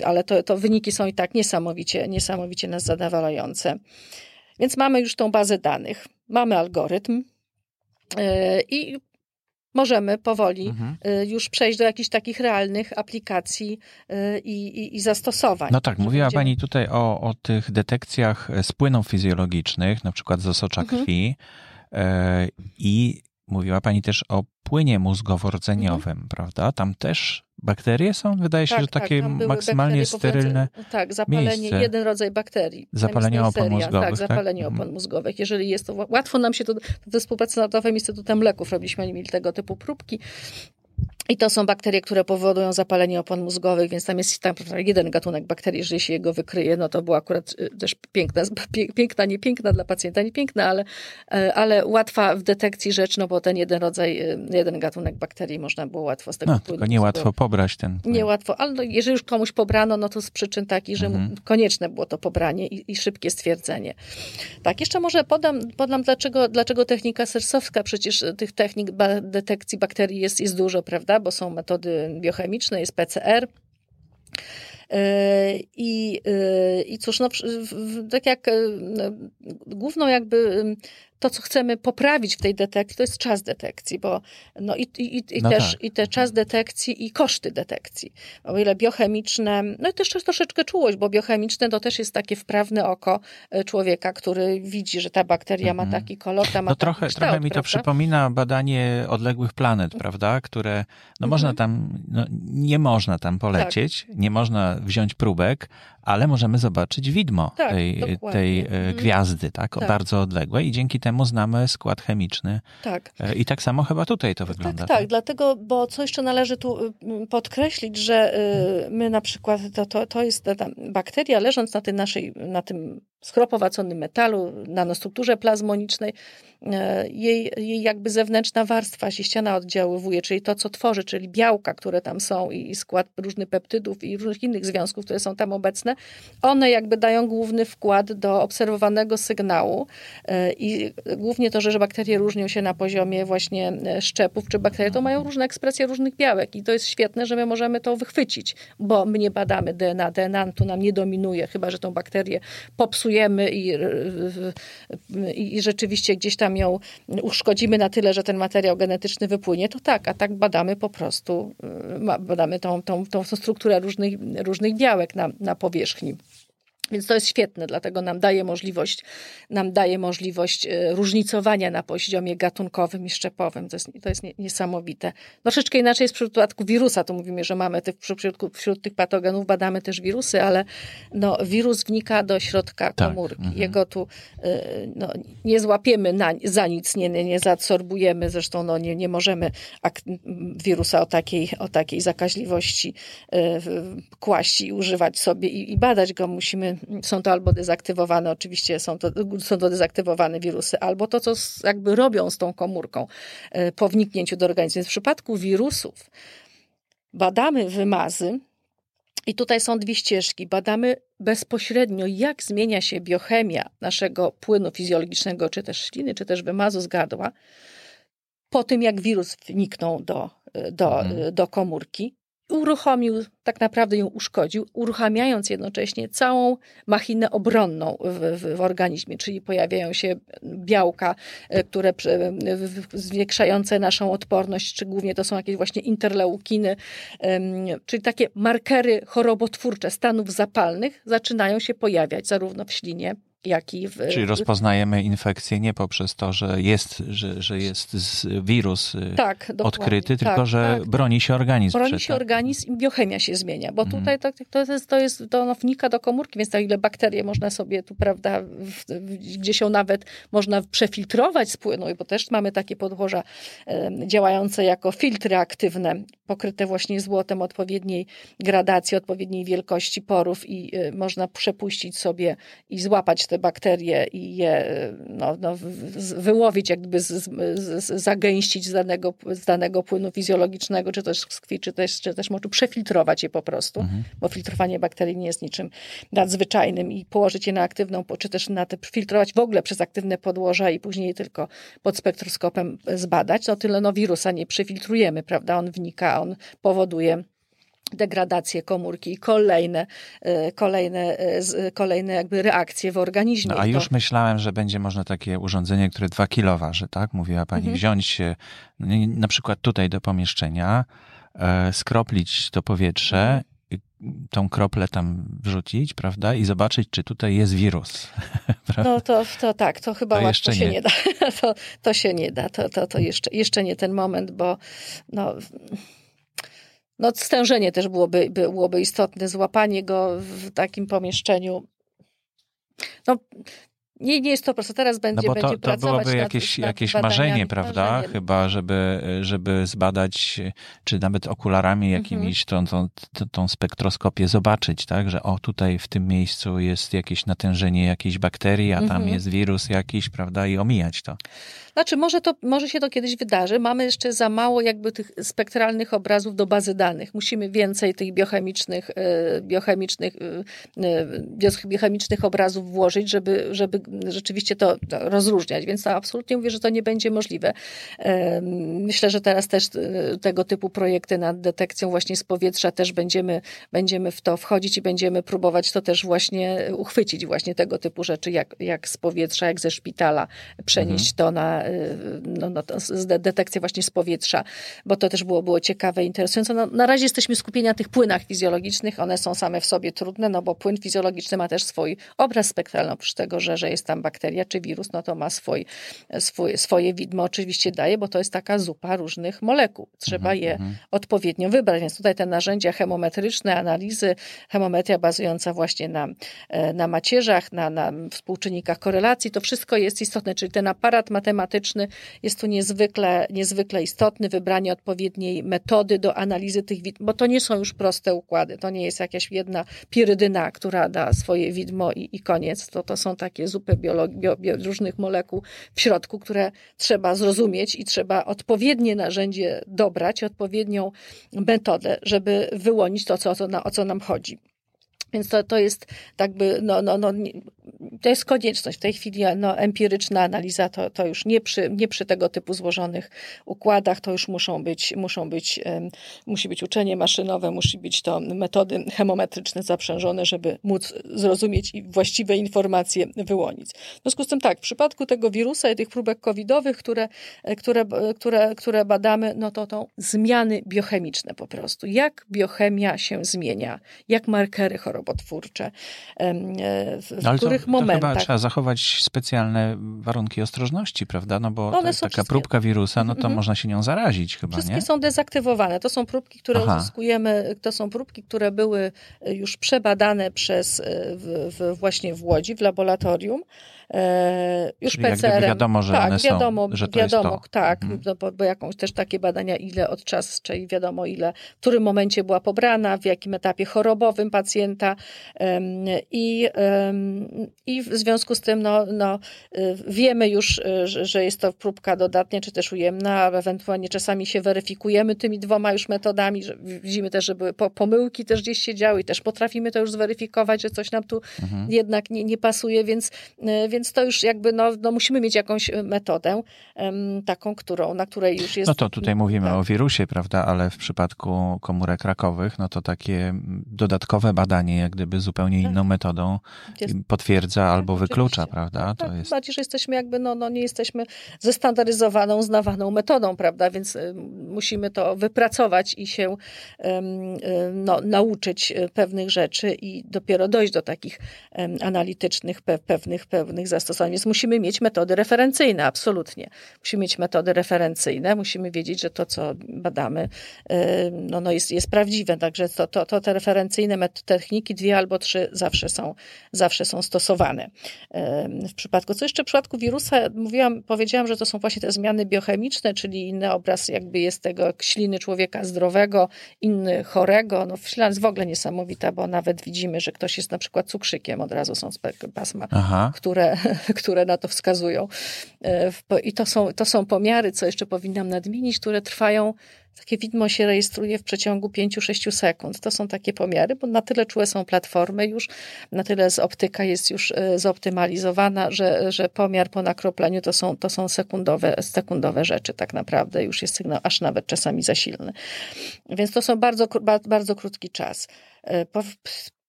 ale to, to wyniki są i tak niesamowicie, niesamowicie nas zadowalające. Więc mamy już tą bazę danych, mamy algorytm i możemy powoli mhm. Y, już przejść do jakichś takich realnych aplikacji y, i, i, i zastosowań. No tak, mówiła. Pani tutaj o, o tych detekcjach z płynów fizjologicznych, na przykład z osocza mhm. krwi i mówiła Pani też o płynie mózgowo-rdzeniowym, mhm. prawda? Tam też bakterie są? Wydaje się, tak, że tak, takie maksymalnie sterylne Tak, zapalenie, miejsce. jeden rodzaj bakterii. Zapalenie opon mózgowych, tak? zapalenie tak? opon mózgowych. Jeżeli jest to, łatwo nam się to, we współpracy z Narodowym Instytutem Leków robiliśmy mieli tego typu próbki i to są bakterie, które powodują zapalenie opon mózgowych, więc tam jest tam jeden gatunek bakterii, jeżeli się jego wykryje, no to była akurat y, też piękna, piękna, nie piękna dla pacjenta, nie piękna, ale, e, ale łatwa w detekcji rzecz, no bo ten jeden rodzaj, y, jeden gatunek bakterii można było łatwo z tego no, tylko niełatwo pobrać ten. Niełatwo, ale no, jeżeli już komuś pobrano, no to z przyczyn takich, że mhm. konieczne było to pobranie i, i, szybkie stwierdzenie. Tak, jeszcze może podam, podam dlaczego, dlaczego technika sersowska, przecież tych technik detekcji bakterii jest, jest dużo, prawda? Bo są metody biochemiczne, jest PCR. E, I, e, I cóż, no, tak jak e, no, główną jakby to, co chcemy poprawić w tej detekcji, to jest czas detekcji, bo no i, i, i no też tak. i te czas detekcji i koszty detekcji. O ile biochemiczne, no i też troszeczkę czułość, bo biochemiczne to też jest takie wprawne oko e, człowieka, który widzi, że ta bakteria ma mhm. taki kolor, ta ma no taki trochę, kształt, trochę mi to przypomina badanie odległych planet, prawda, które, no mhm. można tam, no, nie można tam polecieć, tak. nie można wziąć próbek, ale możemy zobaczyć widmo tak, tej, tej e, mhm. gwiazdy, tak, tak, bardzo odległej i dzięki temu znamy skład chemiczny. Tak. E, I tak samo chyba tutaj to wygląda. Tak, tak, tak? dlatego, bo co jeszcze należy tu y, podkreślić, że y, my na przykład, to, to, to jest ta bakteria leżąc na, tej naszej, na tym schropowaconym metalu, nanostrukturze plazmonicznej, e, jej, jej jakby zewnętrzna warstwa się ściana oddziaływuje, czyli to, co tworzy, czyli białka, które tam są i skład różnych peptydów i różnych innych związków, które są tam obecne, one jakby dają główny wkład do obserwowanego sygnału i głównie to, że bakterie różnią się na poziomie właśnie e, szczepów, czy bakterie to mają różne ekspresje różnych białek i to jest świetne, że my możemy to wychwycić, bo my nie badamy DNA, DNA tu nam nie dominuje, chyba, że tą bakterię popsujemy i, i, i rzeczywiście gdzieś tam ją uszkodzimy na tyle, że ten materiał genetyczny wypłynie, to tak, a tak badamy po prostu, y, badamy tą, tą, tą strukturę różnych, różnych białek na, na powierzchni. Więc to jest świetne, dlatego nam daje możliwość, nam daje możliwość e, różnicowania na poziomie gatunkowym i szczepowym. To jest, to jest niesamowite. Troszeczkę inaczej jest w przypadku wirusa. Tu mówimy, że mamy tych, wśród, wśród tych patogenów badamy też wirusy, ale no, wirus wnika do środka tak. komórki. Mhm. Jego tu e, no, nie złapiemy na, za nic, nie, nie zaadsorbujemy. Zresztą no, nie, nie możemy wirusa o takiej, o takiej zakaźliwości e, kłaść i używać sobie i, i badać go. Musimy są to albo dezaktywowane, oczywiście są to, są to dezaktywowane wirusy, albo to, co jakby robią z tą komórką e, po wniknięciu do organizmu. Więc w przypadku wirusów badamy wymazy, i tutaj są dwie ścieżki. Badamy bezpośrednio, jak zmienia się biochemia naszego płynu fizjologicznego, czy też śliny, czy też wymazu z gardła, po tym, jak wirus wniknął do, e, do, mhm. do komórki uruchomił, tak naprawdę ją uszkodził, uruchamiając jednocześnie całą machinę obronną w, w, w, organizmie, czyli pojawiają się białka, e, które zwiększające naszą odporność, czy głównie to są jakieś właśnie interleukiny, czyli takie markery chorobotwórcze stanów zapalnych zaczynają się pojawiać zarówno w ślinie, jak i w... Czyli rozpoznajemy infekcję nie poprzez to, że jest, że, że jest wirus y, tak, odkryty, tylko tak, że tak. broni się organizm. Broni się organizm i biochemia się zmienia, bo mhm. tutaj to, to, jest, to, jest, to wnika do komórki, więc to ile bakterie można sobie tu, prawda, w, gdzie się nawet można przefiltrować z płynu, bo też mamy takie podłoża działające jako filtry aktywne, pokryte właśnie złotem odpowiedniej gradacji, odpowiedniej wielkości porów i y, można przepuścić sobie i złapać te bakterie i je no, no, wyłowić, jakby z, z, zagęścić z danego, z danego płynu fizjologicznego, czy też z krwi, czy też, czy też może przefiltrować je po prostu, mhm. bo filtrowanie bakterii nie jest niczym nadzwyczajnym i położyć je na aktywną, czy też na te filtrować w ogóle przez aktywne podłoża i później tylko pod spektroskopem zbadać, no tyle no wirusa nie przefiltrujemy, prawda? On wnika, on powoduje degradację komórki i kolejne, e, kolejne, e, kolejne jakby reakcje w organizmie. No, a już to... myślałem, że będzie można takie urządzenie, które 2 kilo waży, tak? Mówiła pani, mhm. wziąć no, na przykład tutaj do pomieszczenia, e, skroplić to powietrze, mhm. tą kroplę tam wrzucić, prawda? I zobaczyć, czy tutaj jest wirus. no to, to tak, to chyba to łatwo się nie, nie da. to, to się nie da. To, to, to jeszcze, jeszcze nie ten moment, bo no no, stężenie też byłoby, byłoby istotne, złapanie go w takim pomieszczeniu. No, nie, nie jest to proste. Teraz będzie, no bo to, będzie to byłoby jakieś, nad jakieś marzenie, prawda? Marzenie. Chyba, żeby, żeby zbadać, czy nawet okularami mhm. jakimiś tą, tą, tą spektroskopię zobaczyć, tak? Że o, tutaj w tym miejscu jest jakieś natężenie jakiejś bakterii, a tam mhm. jest wirus jakiś, prawda? I omijać to. Znaczy, może, to, może się to kiedyś wydarzy. Mamy jeszcze za mało jakby tych spektralnych obrazów do bazy danych. Musimy więcej tych biochemicznych, e, biochemicznych, e, e, biochemicznych obrazów włożyć, żeby, żeby rzeczywiście to rozróżniać. Więc to absolutnie mówię, że to nie będzie możliwe. Myślę, że teraz też tego typu projekty nad detekcją właśnie z powietrza też będziemy, będziemy w to wchodzić i będziemy próbować to też właśnie uchwycić, właśnie tego typu rzeczy, jak, jak z powietrza, jak ze szpitala, przenieść mhm. to na no, no, detekcję właśnie z powietrza, bo to też było, było ciekawe, interesujące. No, na razie jesteśmy skupieni na tych płynach fizjologicznych, one są same w sobie trudne, no bo płyn fizjologiczny ma też swój obraz spektralny, oprócz tego, że, że jest tam bakteria czy wirus, no to ma swój, swój, swoje widmo oczywiście daje, bo to jest taka zupa różnych molekuł. Trzeba mhm, je mhm. odpowiednio wybrać, więc tutaj te narzędzia chemometryczne, analizy, chemometria bazująca właśnie na, e, na macierzach, na, na współczynnikach korelacji, to wszystko jest istotne, czyli ten aparat matematyczny jest tu niezwykle, niezwykle istotny, wybranie odpowiedniej metody do analizy tych widm, bo to nie są już proste układy, to nie jest jakaś jedna pirydyna, która da swoje widmo i, i koniec, to, to są takie zupy biologii, bio, bio, różnych molekuł w środku, które trzeba zrozumieć i trzeba odpowiednie narzędzie dobrać, odpowiednią metodę, żeby wyłonić to, co, o, co, o co nam chodzi. Więc to, to jest jakby, no, no, no, to jest konieczność. W tej chwili no, empiryczna analiza to, to już nie przy, nie przy tego typu złożonych układach, to już muszą być, muszą być, musi być uczenie maszynowe, musi być to metody hemometryczne zaprzężone, żeby móc zrozumieć i właściwe informacje wyłonić. W związku z tym tak, w przypadku tego wirusa i tych próbek covidowych, które, które, które, które badamy, no to to zmiany biochemiczne po prostu. Jak biochemia się zmienia, jak markery chorobotwórcze, e, w Ale których to, momentach. To chyba trzeba zachować specjalne warunki ostrożności, prawda? No bo One ta, są taka wszystkie- próbka wirusa, no to Mhm. można się nią zarazić chyba, Wszystkie nie? są dezaktywowane. To są próbki, które Aha. uzyskujemy, to są próbki, które były już przebadane przez, e, w, w, właśnie w Łodzi, w laboratorium. E, już Czyli PCR-em. wiadomo, że tak, one są, wiadomo, że to jest wiadomo, to. tak, Mhm. no bo, bo jakąś też takie badania, ile od czasu, czyli wiadomo ile, w którym momencie była pobrana, w jakim etapie chorobowym pacjenta i, i w związku z tym no, no, y, wiemy już, y, że, że jest to próbka dodatnia, czy też ujemna, ewentualnie czasami się weryfikujemy tymi dwoma już metodami, że widzimy też, że były po- pomyłki też gdzieś się działy i też potrafimy to już zweryfikować, że coś nam tu Mhm. jednak nie, nie pasuje, więc, y, więc to już jakby, no, no musimy mieć jakąś y, metodę em, taką, którą, na której już jest... No to tutaj mówimy tak. o wirusie, prawda, ale w przypadku komórek rakowych, no to takie mm, dodatkowe badanie, jak gdyby zupełnie Tak. inną metodą Jest- potwierdza albo oczywiście. wyklucza, prawda? Tak, To jest... bardziej, że jesteśmy jakby, no, no nie jesteśmy zestandaryzowaną, znawaną metodą, prawda, więc musimy to wypracować i się y, no, nauczyć y, pewnych rzeczy i dopiero dojść do takich analitycznych pe, pewnych, pewnych zastosowań. Więc musimy mieć metody referencyjne, absolutnie. Musimy mieć metody referencyjne, musimy wiedzieć, że to, co badamy, y, no, no jest, jest prawdziwe, także to, to, to te referencyjne techniki, dwie albo trzy zawsze są, zawsze są stosowane. W przypadku, co jeszcze w przypadku wirusa, mówiłam, powiedziałam, że to są właśnie te zmiany biochemiczne, czyli inny obraz jakby jest tego śliny człowieka zdrowego, inny chorego. No, ślina jest w ogóle niesamowita, bo nawet widzimy, że ktoś jest na przykład cukrzykiem, od razu są pasma Aha. które, które na to wskazują. E, I to są, to są pomiary, co jeszcze powinnam nadmienić, które trwają, takie widmo się rejestruje w przeciągu 5-6 sekund. To są takie pomiary, bo na tyle czułe są platformy już, na tyle z optyka jest już e, zoptymalizowana, że, że pomiar po nakropleniu to są, to są sekundowe, sekundowe rzeczy tak naprawdę. Już jest sygnał aż nawet czasami za silny. Więc to są bardzo, bardzo krótki czas. E, Po,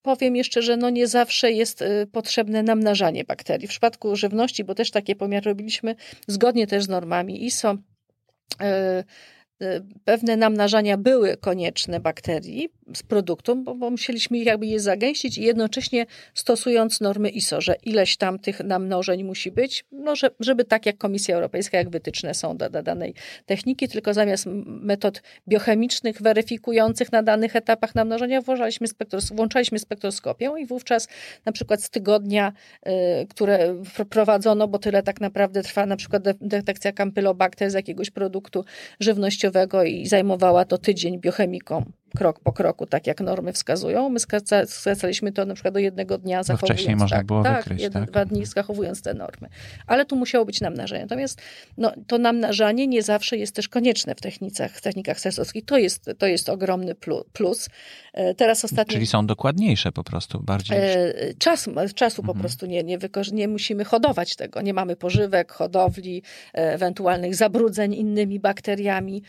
Powiem jeszcze, że no nie zawsze jest y, potrzebne namnażanie bakterii. W przypadku żywności, bo też takie pomiary robiliśmy zgodnie też z normami ISO, pewne namnażania były konieczne bakterii z produktu, bo, bo musieliśmy jakby je zagęścić i jednocześnie stosując normy ISO, że ileś tam tych namnożeń musi być, no, że, żeby tak jak Komisja Europejska, jak wytyczne są do danej techniki, tylko zamiast metod biochemicznych weryfikujących na danych etapach namnożenia włożaliśmy spektros- włączaliśmy spektroskopię i wówczas na przykład z tygodnia, y, które wpro- prowadzono, bo tyle tak naprawdę trwa na przykład de- detekcja campylobacter z jakiegoś produktu żywnościowego i zajmowała to tydzień biochemiką krok po kroku, tak jak normy wskazują. My skraca- skracaliśmy to na przykład do jednego dnia, zachowując wcześniej można tak, było tak, wykryć, jeden, tak? dwa dni zachowując te normy. Ale tu musiało być namnażanie. Natomiast no, to namnażanie nie zawsze jest też konieczne w technikach, w technikach sensowskich. To jest, to jest ogromny plu- plus. E, Teraz ostatnio... Czyli są dokładniejsze po prostu, bardziej. E, Czas, czasu po Mhm. prostu nie, nie, wykorzy- nie musimy hodować tego. Nie mamy pożywek, hodowli, e, ewentualnych zabrudzeń innymi bakteriami.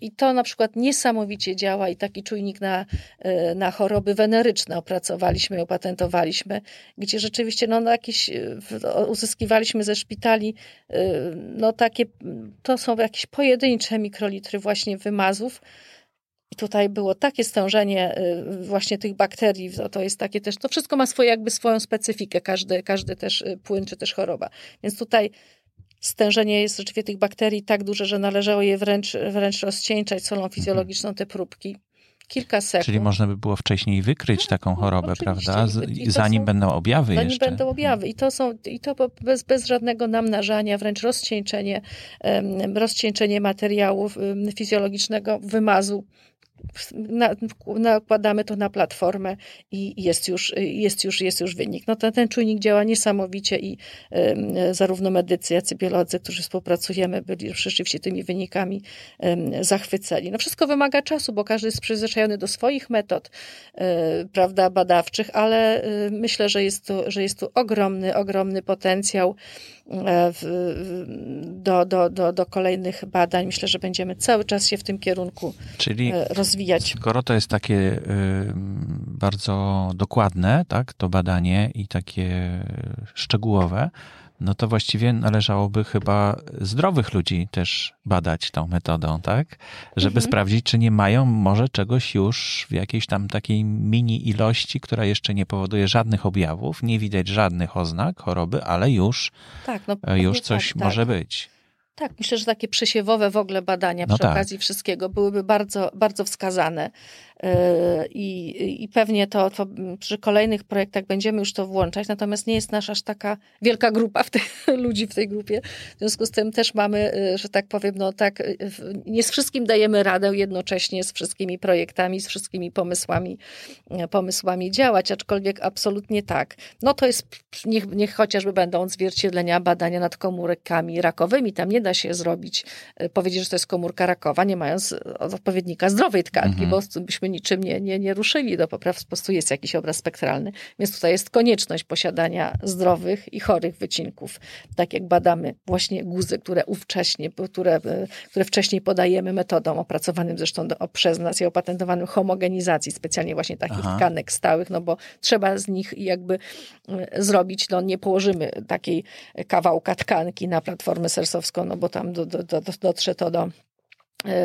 I to na przykład niesamowicie działa i taki czujnik na, e, na choroby weneryczne opracowaliśmy, opatentowaliśmy, gdzie rzeczywiście no, jakieś, e, uzyskiwaliśmy ze szpitali e, no takie, to są jakieś pojedyncze mikrolitry właśnie wymazów, i tutaj było takie stężenie właśnie tych bakterii, to- jest takie też, to wszystko ma swoje, jakby swoją specyfikę, każdy, każdy też płyn czy też choroba. Więc tutaj stężenie jest rzeczywiście tych bakterii tak duże, że należało je wręcz, wręcz rozcieńczać solą fizjologiczną te próbki. Kilka sekund. Czyli można by było wcześniej wykryć taką chorobę, Tak, oczywiście. prawda? Z, zanim są- będą objawy Zanim jeszcze. będą objawy. I to, są, i to bez, bez żadnego namnażania, wręcz rozcieńczenie, rozcieńczenie materiału fizjologicznego, wymazu. Na, nakładamy to na platformę i jest już, jest już, jest już wynik. No ten, ten czujnik działa niesamowicie i y, zarówno medycy, jak i biolodzy, którzy współpracujemy, byli rzeczywiście tymi wynikami y, zachwyceni. No wszystko wymaga czasu, bo każdy jest przyzwyczajony do swoich metod, y, prawda, badawczych, ale myślę, że jest tu, że jest tu ogromny, ogromny potencjał do, do, do, do kolejnych badań. Myślę, że będziemy cały czas się w tym kierunku Czyli rozwijać. Skoro to jest takie y, bardzo dokładne, tak, to badanie i takie szczegółowe, no to właściwie należałoby chyba zdrowych ludzi też badać tą metodą, tak? Żeby mhm. sprawdzić, czy nie mają może czegoś już w jakiejś tam takiej mini ilości, która jeszcze nie powoduje żadnych objawów, nie widać żadnych oznak choroby, ale już, tak, no, e, już coś tak, może tak. być. Tak, myślę, że takie przesiewowe w ogóle badania no przy tak. okazji wszystkiego byłyby bardzo, bardzo wskazane. E, I, I pewnie to, to przy kolejnych projektach będziemy już to włączać, natomiast nie jest nasza aż taka wielka grupa w tej, ludzi w tej grupie. W związku z tym też mamy, e, że tak powiem, no tak, e, nie z wszystkim dajemy radę jednocześnie z wszystkimi projektami, z wszystkimi pomysłami, pomysłami działać, aczkolwiek absolutnie tak. No to jest, niech, niech chociażby będą odzwierciedlenia badania nad komórkami rakowymi. Tam nie da się zrobić, powiedzieć, że to jest komórka rakowa, nie mając odpowiednika zdrowej tkanki, mhm. bo byśmy niczym nie, nie, nie ruszyli do popraw, po prostu jest jakiś obraz spektralny. Więc tutaj jest konieczność posiadania zdrowych i chorych wycinków. Tak jak badamy właśnie guzy, które ówcześnie, które, które wcześniej podajemy metodą opracowanym zresztą do, przez nas i opatentowanym homogenizacji specjalnie właśnie takich Aha. tkanek stałych, no bo trzeba z nich jakby e, zrobić, no nie położymy takiej kawałka tkanki na platformę sersowską, no bo tam do, do, do, dotrze to do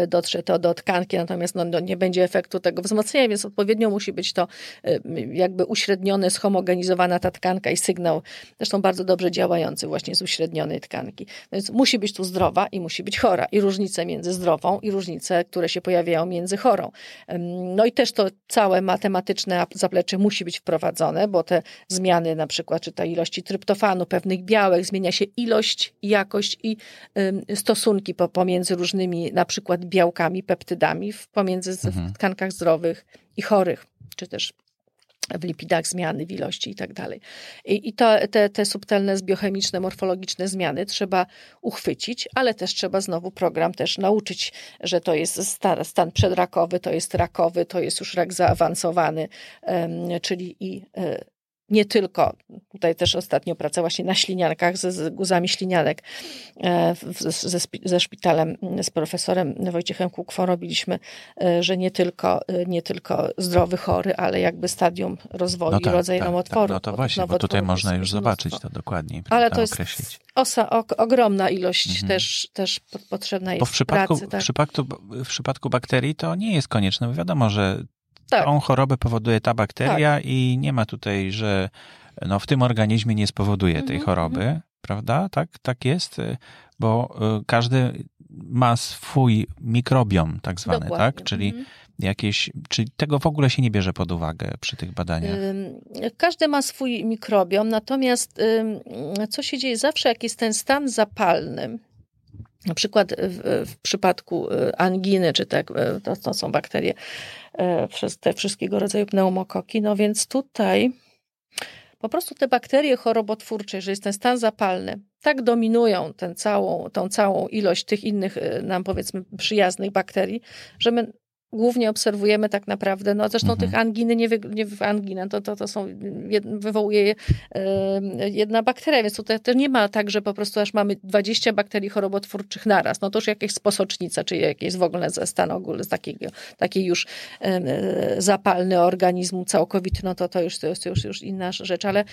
dotrze to do tkanki, natomiast no, no, nie będzie efektu tego wzmocnienia, więc odpowiednio musi być to e, jakby uśrednione, schomogenizowana ta tkanka i sygnał, zresztą bardzo dobrze działający właśnie z uśrednionej tkanki. Więc musi być tu zdrowa i musi być chora i różnice między zdrową i różnice, które się pojawiają między chorą. No i też to całe matematyczne zaplecze musi być wprowadzone, bo te zmiany na przykład, czy ta ilości tryptofanu, pewnych białek, zmienia się ilość, jakość i stosunki pomiędzy różnymi na przykład przykład białkami, peptydami w, pomiędzy mhm. w tkankach zdrowych i chorych, czy też w lipidach zmiany w ilości i tak dalej. I, i to, te, te subtelne biochemiczne, morfologiczne zmiany trzeba uchwycić, ale też trzeba znowu program też nauczyć, że to jest stan, stan przedrakowy, to jest rakowy, to jest już rak zaawansowany, um, czyli i e, nie tylko, tutaj też ostatnio praca właśnie na śliniankach, z, z guzami ślinianek e, ze, ze szpitalem, z profesorem Wojciechem Kukwą robiliśmy, e, że nie tylko, e, nie tylko zdrowy, chory, ale jakby stadium rozwoju no tak, rodzaj tak, nowotworu. Tak. No to właśnie, bo tutaj można już zobaczyć to dokładniej, ale to jest określić. Osa, o, ogromna ilość mhm. też, też potrzebna jest Bo w przypadku, pracy, tak? w, przypadku, w przypadku bakterii to nie jest konieczne, bo wiadomo, że tak. Tą chorobę powoduje ta bakteria tak. i nie ma tutaj, że no, w tym organizmie nie spowoduje tej mhm, choroby, mhm. prawda? Tak, tak jest, bo y, każdy ma swój mikrobiom tak zwany, tak? Dokładnie. tak? Czyli mhm. jakieś, czy tego w ogóle się nie bierze pod uwagę przy tych badaniach? Każdy ma swój mikrobiom, natomiast co się dzieje zawsze, jak jest ten stan zapalny, na przykład w, w przypadku y, anginy, czy tak, y, to, to są bakterie, przez te wszystkiego rodzaju pneumokoki, no więc tutaj po prostu te bakterie chorobotwórcze, że jest ten stan zapalny, tak dominują tę całą, tą całą ilość tych innych nam powiedzmy przyjaznych bakterii, że my głównie obserwujemy tak naprawdę, no zresztą mhm. tych anginy, nie, wy, nie angina, to, to, to są, wywołuje je jedna bakteria, więc tutaj też nie ma tak, że po prostu aż mamy 20 bakterii chorobotwórczych naraz, no to już jakieś sposocznica, czy jakieś w ogóle ze stan ogólny, z takiego, taki już zapalny organizmu całkowity, no to to już, to jest już, już inna rzecz, ale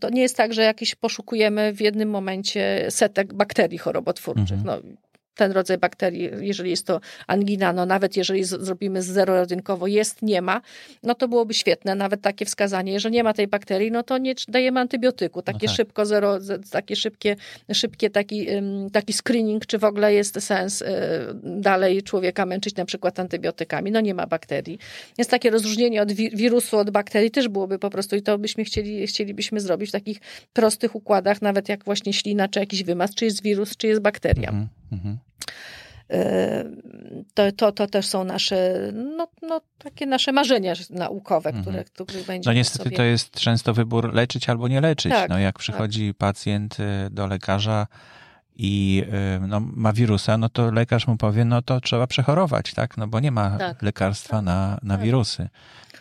to nie jest tak, że jakieś poszukujemy w jednym momencie setek bakterii chorobotwórczych, mhm. no ten rodzaj bakterii, jeżeli jest to angina, no nawet jeżeli z, zrobimy zero-rodynkowo, jest, nie ma, no to byłoby świetne, nawet takie wskazanie. Jeżeli nie ma tej bakterii, no to nie dajemy antybiotyku. Takie no tak. szybko, zero, takie szybkie, szybkie taki, taki screening, czy w ogóle jest sens y, dalej człowieka męczyć na przykład antybiotykami. No nie ma bakterii. Więc takie rozróżnienie od wirusu, od bakterii też byłoby po prostu i to byśmy chcieli, chcielibyśmy zrobić w takich prostych układach, nawet jak właśnie ślina, czy jakiś wymaz, czy jest wirus, czy jest bakteria. Mhm. Mhm. to, to, to też są nasze, no, no, takie nasze marzenia naukowe, które, mhm. które będzie. No niestety sobie... to jest często wybór leczyć albo nie leczyć. Tak, no jak tak. przychodzi tak. pacjent do lekarza, i no, ma wirusa, no to lekarz mu powie, no to trzeba przechorować, tak? No bo nie ma tak. lekarstwa na, na tak. wirusy.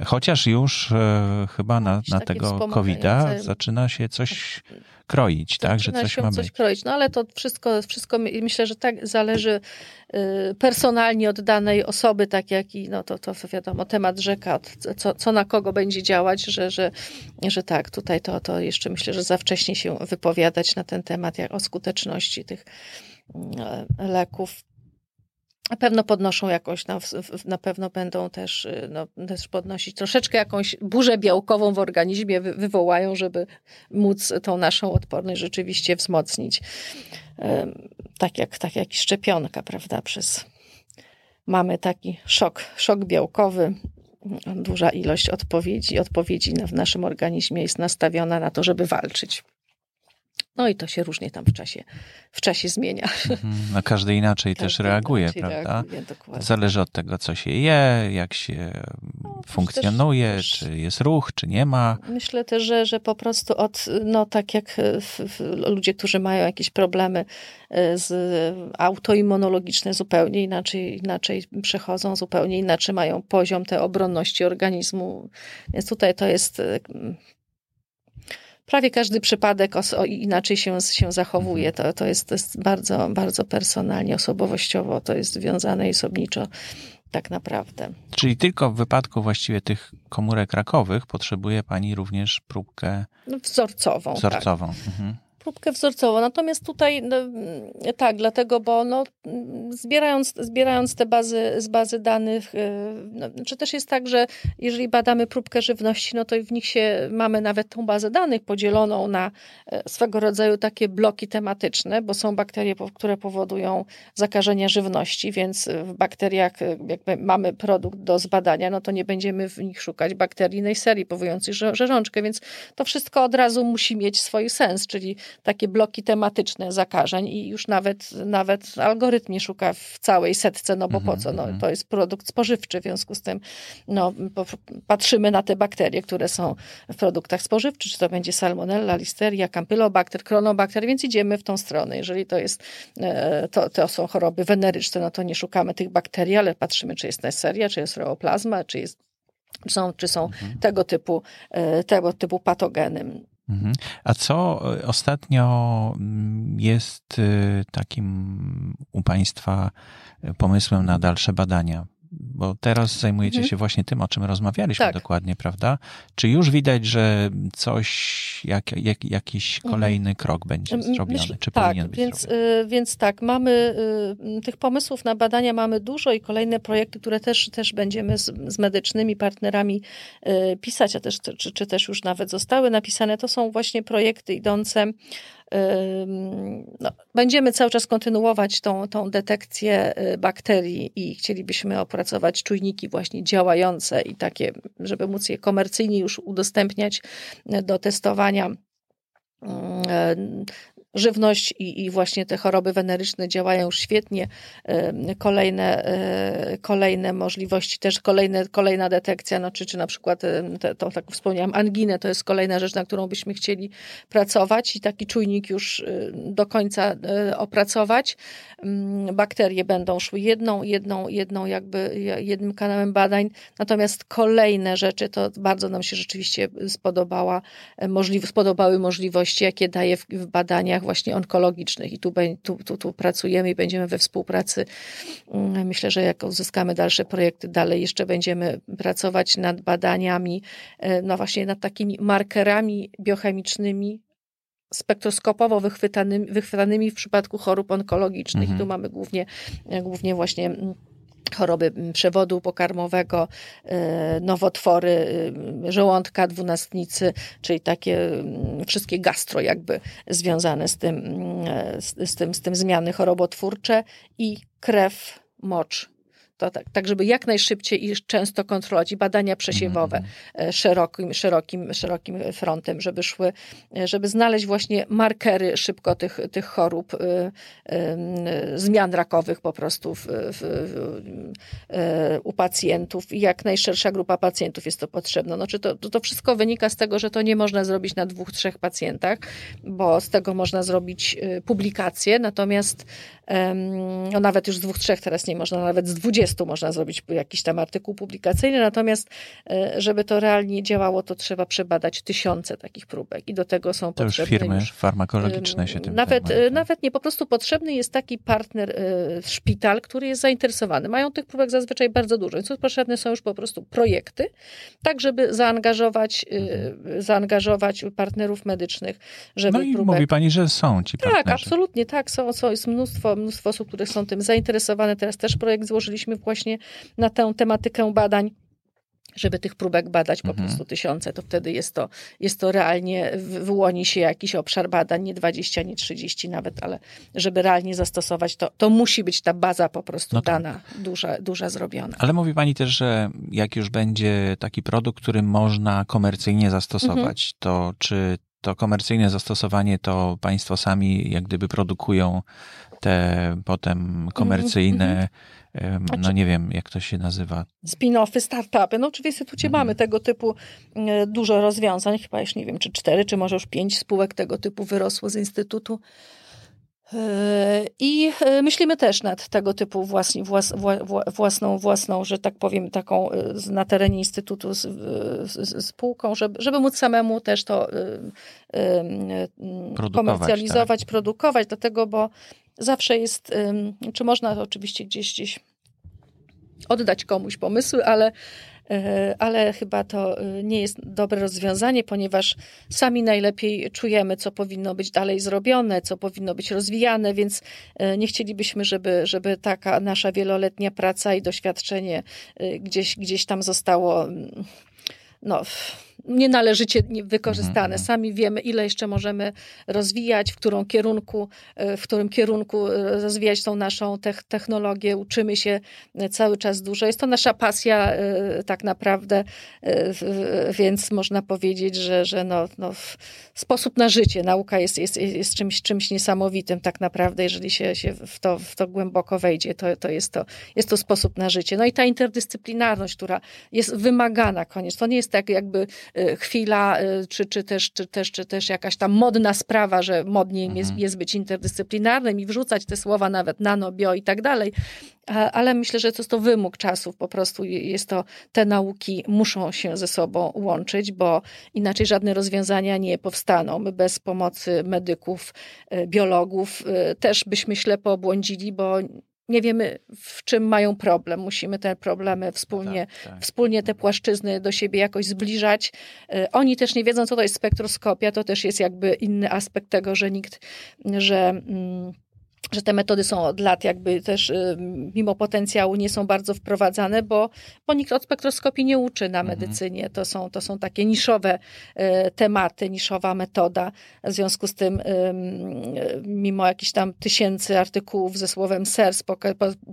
Chociaż już e, chyba na, na tego COVID-a zaczyna się coś kroić, tak? Że coś ma coś być. kroić. No ale to wszystko, wszystko myślę, że tak zależy y, personalnie od danej osoby, tak jak i, no to, to wiadomo, temat rzeka, co, co na kogo będzie działać, że, że, że tak, tutaj to, to jeszcze myślę, że za wcześnie się wypowiadać na ten temat, jak o skuteczności tych y, leków na pewno podnoszą jakoś, na, na pewno będą też, y, no, też podnosić troszeczkę jakąś burzę białkową w organizmie, wy, wywołają, żeby móc tą naszą odporność rzeczywiście wzmocnić. Tak jak, tak jak szczepionka, prawda? Przez, mamy taki szok, szok białkowy, duża ilość odpowiedzi, odpowiedzi w naszym organizmie jest nastawiona na to, żeby walczyć. No i to się różnie tam w czasie, w czasie zmienia. Mhm. No każdy inaczej każdy też reaguje, inaczej prawda? Reaguje, Zależy od tego, co się je, jak się no, funkcjonuje, też, czy jest ruch, czy nie ma. Myślę też, że, że po prostu od, no tak jak w, w, ludzie, którzy mają jakieś problemy e, z autoimmunologiczne zupełnie inaczej, inaczej przechodzą, zupełnie inaczej mają poziom tej obronności organizmu. Więc tutaj to jest prawie każdy przypadek inaczej się, się zachowuje. To, to, jest, to jest bardzo, bardzo personalnie, osobowościowo, to jest związane i osobniczo tak naprawdę. Czyli tylko w wypadku właściwie tych komórek rakowych potrzebuje Pani również próbkę no, wzorcową. Wzorcową. Tak. Mhm próbkę wzorcową. Natomiast tutaj no, tak, dlatego, bo no, zbierając, zbierając te bazy z bazy danych, y, no, czy też jest tak, że jeżeli badamy próbkę żywności, no to w nich się mamy nawet tą bazę danych podzieloną na e, swego rodzaju takie bloki tematyczne, bo są bakterie, które powodują zakażenia żywności, więc w bakteriach e, jakby mamy produkt do zbadania, no to nie będziemy w nich szukać bakterii serii powodujących żerączkę, więc to wszystko od razu musi mieć swój sens, czyli takie bloki tematyczne zakażeń i już nawet, nawet algorytm nie szuka w całej setce, no bo po mhm, co? No, mhm. to jest produkt spożywczy, w związku z tym no, patrzymy na te bakterie, które są w produktach spożywczych, czy to będzie salmonella, listeria, campylobacter, chronobacter, więc idziemy w tą stronę. Jeżeli to jest, e, to, to są choroby weneryczne, no to nie szukamy tych bakterii, ale patrzymy, czy jest Neisseria, czy jest reoplazma, czy jest są, czy są mhm. tego, typu, e, tego typu patogeny. Mhm. A co e, ostatnio mm, jest e, takim u Państwa e, pomysłem na dalsze badania? Bo teraz zajmujecie mhm. się właśnie tym, o czym rozmawialiśmy tak. dokładnie, prawda? Czy już widać, że coś, jak, jak, jakiś mhm. kolejny krok będzie zrobiony? Myśl, czy tak, powinien być więc, y, więc tak, mamy y, tych pomysłów na badania mamy dużo i kolejne projekty, które też, też będziemy z, z medycznymi partnerami y, pisać, a też, czy, czy też już nawet zostały napisane, to są właśnie projekty idące no, będziemy cały czas kontynuować tą, tą detekcję y, bakterii i chcielibyśmy opracować czujniki właśnie działające i takie, żeby móc je komercyjnie już udostępniać do testowania żywność i, i właśnie te choroby weneryczne działają świetnie. Kolejne, e, kolejne możliwości, też kolejne, kolejna detekcja, no, czy, czy na przykład, te, to tak wspomniałam, anginę, to jest kolejna rzecz, na którą byśmy chcieli pracować i taki czujnik już e, do końca e, opracować. Bakterie będą szły jedną, jedną, jedną jakby, jednym kanałem badań, natomiast kolejne rzeczy, to bardzo nam się rzeczywiście spodobała, możli, spodobały możliwości, jakie daje w, w badaniach właśnie onkologicznych i tu, tu, tu, tu pracujemy i będziemy we współpracy. Mm, myślę, że jak uzyskamy dalsze projekty, dalej jeszcze będziemy pracować nad badaniami, e, no właśnie nad takimi markerami biochemicznymi, spektroskopowo wychwytanymi, wychwytanymi w przypadku chorób onkologicznych. Mhm. Tu mamy głównie, głównie właśnie mm, choroby przewodu pokarmowego, e, nowotwory e, żołądka, dwunastnicy, czyli takie wszystkie gastro jakby związane z tym, z, z tym, z tym zmiany chorobotwórcze i krew, mocz to tak, tak, żeby jak najszybciej i często kontrolować i badania przesiewowe mm. szerokim, szerokim, szerokim frontem, żeby szły, żeby znaleźć właśnie markery szybko tych, tych chorób, y, y, zmian rakowych po prostu w, w, u pacjentów i jak najszersza grupa pacjentów jest to potrzebne. Znaczy to, to wszystko wynika z tego, że to nie można zrobić na dwóch, trzech pacjentach, bo z tego można zrobić publikacje, natomiast no nawet już z dwóch, trzech teraz nie można, nawet z dwudziestu można zrobić jakiś tam artykuł publikacyjny, natomiast e, żeby to realnie działało, to trzeba przebadać tysiące takich próbek i do tego są to potrzebne już firmy już, farmakologiczne się tym nawet, zajmują. Tak? Nawet nie, po prostu potrzebny jest taki partner, e, szpital, który jest zainteresowany. Mają tych próbek zazwyczaj bardzo dużo, więc potrzebne są już po prostu projekty, tak żeby zaangażować, e, mhm. zaangażować partnerów medycznych, żeby No i próbek... mówi pani, że są ci partnerzy. Tak, absolutnie, tak, są, są, jest mnóstwo, mnóstwo osób, które są tym zainteresowane. Teraz też projekt złożyliśmy właśnie na tę tematykę badań żeby tych próbek badać po mhm. prostu tysiące, to wtedy jest to, jest to realnie, wyłoni się jakiś obszar badań, nie 20, nie 30 nawet, ale żeby realnie zastosować, to, to musi być ta baza po prostu no tak. dana, duża, duża zrobiona. Ale mówi pani też, że jak już będzie taki produkt, który można komercyjnie zastosować, mhm. to czy to komercyjne zastosowanie to państwo sami jak gdyby produkują te potem komercyjne, mm -hmm. no nie wiem, jak to się nazywa. Spin-offy, startupy. No oczywiście w Instytucie mm -hmm. mamy tego typu e, dużo rozwiązań, chyba już nie wiem, czy cztery, czy może już pięć spółek tego typu wyrosło z Instytutu. E, I e, myślimy też nad tego typu własni, włas, własną, własną, że tak powiem, taką e, na terenie Instytutu z, z, spółką, żeby, żeby móc samemu też to komercjalizować, tak. produkować, dlatego, bo zawsze jest, czy można oczywiście gdzieś, gdzieś oddać komuś pomysły, ale E, ale chyba to e, nie jest dobre rozwiązanie, ponieważ sami najlepiej czujemy, co powinno być dalej zrobione, co powinno być rozwijane, więc e, nie chcielibyśmy, żeby, żeby taka nasza wieloletnia praca i doświadczenie gdzieś, gdzieś tam zostało mm, no, nienależycie wykorzystane. Mhm. Sami wiemy, ile jeszcze możemy rozwijać, w którą kierunku, e, w którym kierunku e, rozwijać tą naszą technologię. Uczymy się e, cały czas dużo. Jest to nasza pasja tak naprawdę, więc można powiedzieć, że, że no, no, sposób na życie, nauka jest, jest, jest czymś, czymś niesamowitym tak naprawdę, jeżeli się, się w, to, w to głęboko wejdzie, to, to, jest to jest to sposób na życie. No i ta interdyscyplinarność, która jest wymagana koniecznie. To nie jest tak jakby chwila, y, czy, czy, też, czy, też, czy też jakaś tam modna sprawa, że modniej mhm. jest, jest być interdyscyplinarnym i wrzucać te słowa nawet nano, bio i tak dalej. Ale myślę, że to jest to wymóg czasów, po prostu jest to, te nauki muszą się ze sobą łączyć, bo inaczej żadne rozwiązania nie powstaną. My bez pomocy medyków, y, biologów też byśmy ślepo obłądzili, bo nie wiemy, w czym mają problem. Musimy te problemy wspólnie, tak, tak. wspólnie te płaszczyzny do siebie jakoś zbliżać. Y, oni też nie wiedzą, co to jest spektroskopia. To też jest jakby inny aspekt tego, że nikt, że. Mm, że te metody są od lat jakby też y, mimo potencjału nie są bardzo wprowadzane, bo, bo nikt od spektroskopii nie uczy na mhm. medycynie. To są, to są takie niszowe y, tematy, niszowa metoda. W związku z tym mimo jakichś tam tysięcy artykułów ze słowem SERS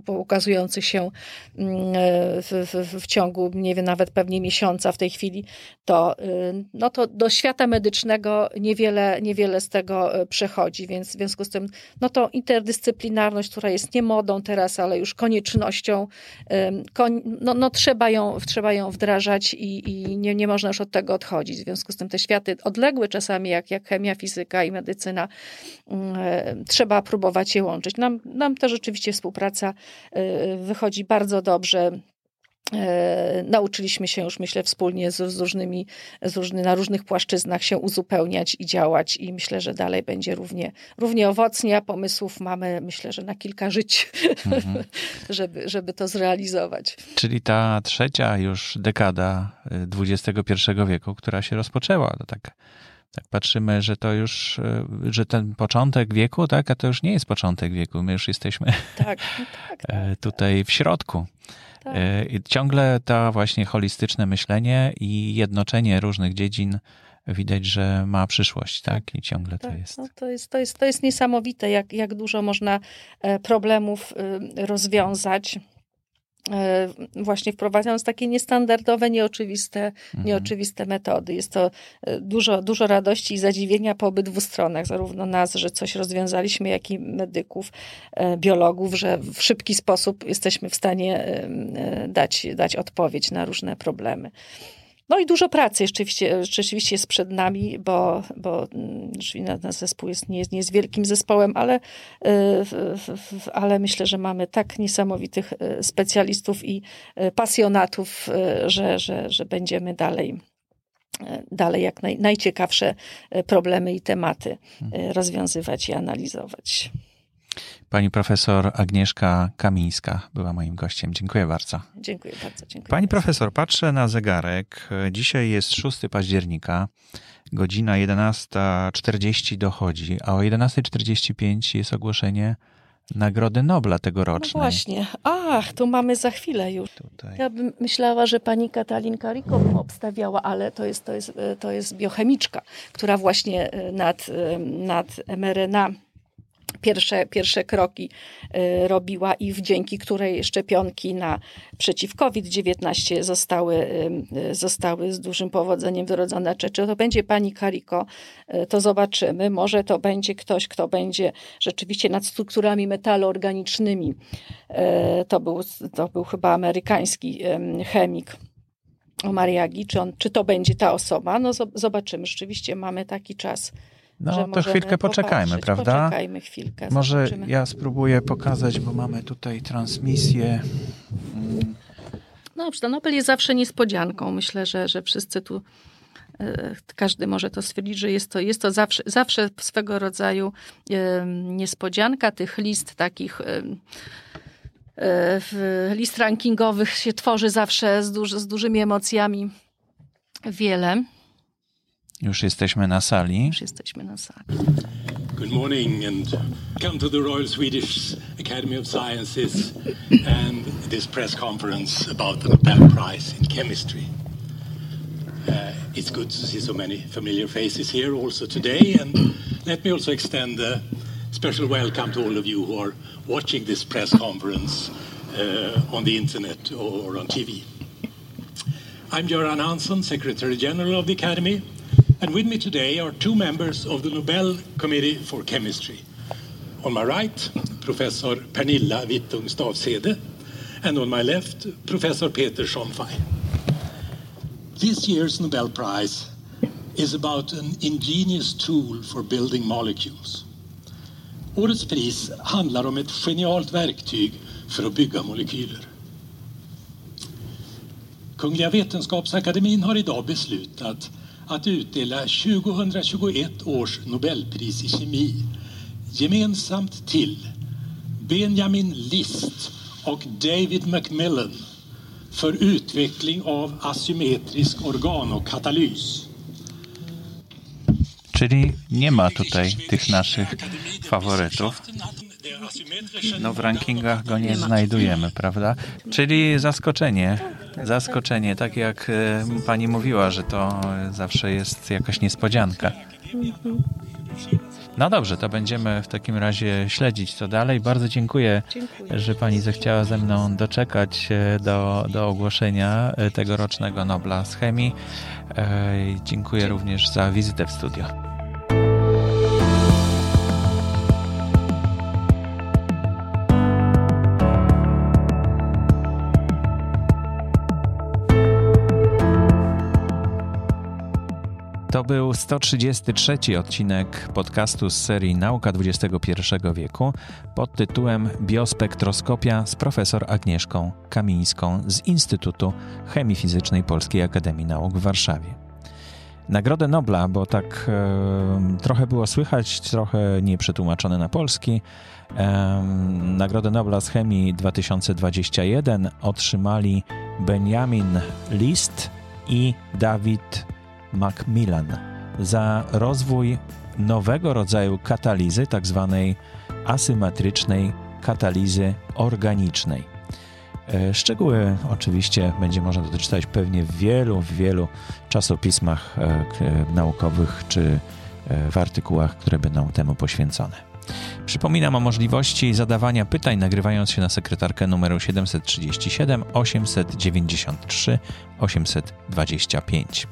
pokazujących się w, w, w ciągu, nie wiem, nawet pewnie miesiąca w tej chwili, to, y, no to do świata medycznego niewiele, niewiele z tego przechodzi, więc w związku z tym no to inter interdyscyplinarność, która jest nie modą teraz, ale już koniecznością, no, no trzeba, ją, trzeba ją wdrażać i, i nie, nie można już od tego odchodzić. W związku z tym te światy odległe czasami, jak, jak chemia, fizyka i medycyna, trzeba próbować je łączyć. Nam, nam też rzeczywiście współpraca y, wychodzi bardzo dobrze. E, nauczyliśmy się już, myślę, wspólnie z, z różnymi, z różny, na różnych płaszczyznach się uzupełniać i działać i myślę, że dalej będzie równie, równie owocnie, a pomysłów mamy, myślę, że na kilka żyć, mhm. żeby, żeby to zrealizować. Czyli ta trzecia już dekada XXI y, wieku, która się rozpoczęła, to tak tak patrzymy, że to już, y, że ten początek wieku, tak, a to już nie jest początek wieku, my już jesteśmy tak, no tak, tak, tutaj w środku. Tak. E, I ciągle to właśnie holistyczne myślenie i jednoczenie różnych dziedzin widać, że ma przyszłość, tak? I ciągle tak, to jest. No to, jest to, jest, to jest niesamowite, jak, jak dużo można e, problemów y, rozwiązać właśnie wprowadzając takie niestandardowe, nieoczywiste, mhm. nieoczywiste metody. Jest to e, dużo, dużo radości i zadziwienia po obydwu stronach, zarówno nas, że coś rozwiązaliśmy, jak i medyków, e, biologów, że w szybki sposób jesteśmy w stanie dać, dać odpowiedź na różne problemy. No i dużo pracy rzeczywiście, rzeczywiście jest przed nami, bo, bo mm, nasz zespół jest, nie, jest, nie jest wielkim zespołem, ale, y, ale myślę, że mamy tak niesamowitych y, specjalistów i y, pasjonatów, że, że, że będziemy dalej dalej jak naj, najciekawsze problemy i tematy mhm. rozwiązywać i analizować. Pani profesor Agnieszka Kamińska była moim gościem. Dziękuję bardzo. Dziękuję bardzo. Dziękuję Pani bardzo. profesor, patrzę na zegarek. Dzisiaj jest 6 października. Godzina 11.40 dochodzi, a o 11.45 jest ogłoszenie Nagrody Nobla tegorocznej. No właśnie. Ach, to mamy za chwilę już. Tutaj. Ja bym myślała, że pani Katalin Riko bym obstawiała, ale to jest, to, jest, to jest biochemiczka, która właśnie nad, nad mRNA pierwsze, pierwsze kroki y, robiła i dzięki której szczepionki na przeciw COVID-19 zostały, y, zostały z dużym powodzeniem wyrodzone. Czy, czy to będzie pani Kariko, y, to zobaczymy. Może to będzie ktoś, kto będzie rzeczywiście nad strukturami metalu organicznymi. To był, to był chyba amerykański chemik. Mariagi, czy, on, czy to będzie ta osoba? No zobaczymy. Rzeczywiście mamy taki czas no to chwilkę poczekajmy, prawda? Poczekajmy chwilkę. Może zobaczymy. ja spróbuję pokazać, bo mamy tutaj transmisję. No dobrze, Nobel jest zawsze niespodzianką. Myślę, że, że wszyscy tu, e, każdy może to stwierdzić, że jest to, jest to zawsze, zawsze swego rodzaju niespodzianka. Tych list takich e, list rankingowych się tworzy zawsze z, duży, z dużymi emocjami wiele. Już jesteśmy na sali. Już jesteśmy na sali. Good morning and come to the Royal Swedish Academy of Sciences and this press conference about the Nobel Prize in Chemistry. Uh, it's good to see so many familiar faces here also today and let me also extend a special welcome to all of you who are watching this press conference uh, on the internet or on TV. I'm Göran Hansson, Secretary General of the Academy and with me today are two members of the Nobel Committee for Chemistry. On my right, Professor Pernilla Wittung Stavsede, and on my left, Professor Peter Schonfey. This year's Nobel Prize is about an ingenious tool for building molecules. Årets pris handlar om ett genialt verktyg för att bygga molekyler. Kungliga Vetenskapsakademien har idag beslutat att utdela 2021 års Nobelpris i kemi gemensamt till Benjamin List och David Macmillan för utveckling av asymmetrisk organokatalys. Czyli nie ma tutaj tych naszych faworytów. No w rankingach go nie znajdujemy, prawda? Czyli zaskoczenie. Zaskoczenie, tak jak e, pani mówiła, że to zawsze jest jakaś niespodzianka. No dobrze, to będziemy w takim razie śledzić to dalej. Bardzo dziękuję, dziękuję, że pani zechciała ze mną doczekać e, do, do ogłoszenia e, tegorocznego Nobla z chemii. Dziękuję również za wizytę w studio. To był 133 odcinek podcastu z serii Nauka XXI wieku pod tytułem Biospektroskopia z profesor Agnieszką Kamińską z Instytutu Chemii Fizycznej Polskiej Akademii Nauk w Warszawie. Nagrodę Nobla, bo tak e, trochę było słychać, trochę nie przetłumaczone na polski. E, Nagrodę Nobla z chemii 2021 otrzymali Benjamin List i Dawid Macmillan za rozwój nowego rodzaju katalizy, tzw. Tak asymetrycznej katalizy organicznej. E, szczegóły oczywiście będzie można doczytać pewnie w wielu, wielu czasopismach e, naukowych czy e, w artykułach, które będą temu poświęcone. Przypominam o możliwości zadawania pytań, nagrywając się na sekretarkę numeru 737 893 825.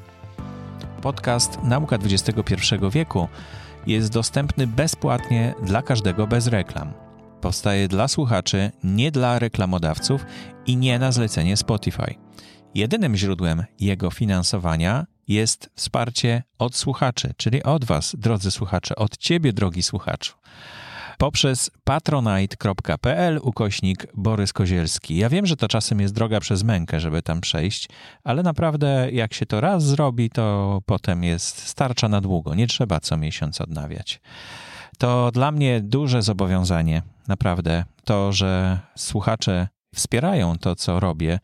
Podcast Nauka XXI wieku jest dostępny bezpłatnie dla każdego bez reklam. Powstaje dla słuchaczy, nie dla reklamodawców i nie na zlecenie Spotify. Jedynym źródłem jego finansowania jest wsparcie od słuchaczy, czyli od Was, drodzy słuchacze, od Ciebie, drogi słuchaczu poprzez patronite.pl ukośnik Borys Kozielski. Ja wiem, że to czasem jest droga przez mękę, żeby tam przejść, ale naprawdę jak się to raz zrobi, to potem jest starcza na długo. Nie trzeba co miesiąc odnawiać. To dla mnie duże zobowiązanie, naprawdę, to, że słuchacze wspierają to, co robię,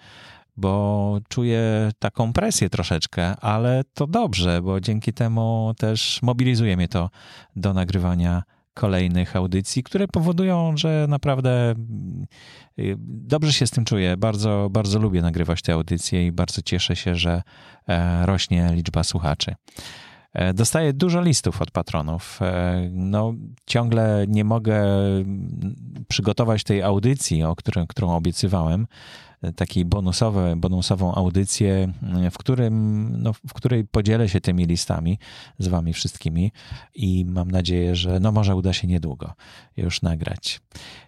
bo czuję taką presję troszeczkę, ale to dobrze, bo dzięki temu też mobilizuje mnie to do nagrywania kolejnych audycji, które powodują, że naprawdę y, dobrze się z tym czuję. Bardzo, bardzo lubię nagrywać te audycje i bardzo cieszę się, że e, rośnie liczba słuchaczy. E, dostaję dużo listów od patronów. E, no, ciągle nie mogę przygotować tej audycji, o którą, którą obiecywałem takiej bonusowe, bonusową audycję, w, którym, no, w której podzielę się tymi listami z wami wszystkimi i mam nadzieję, że no może uda się niedługo już nagrać.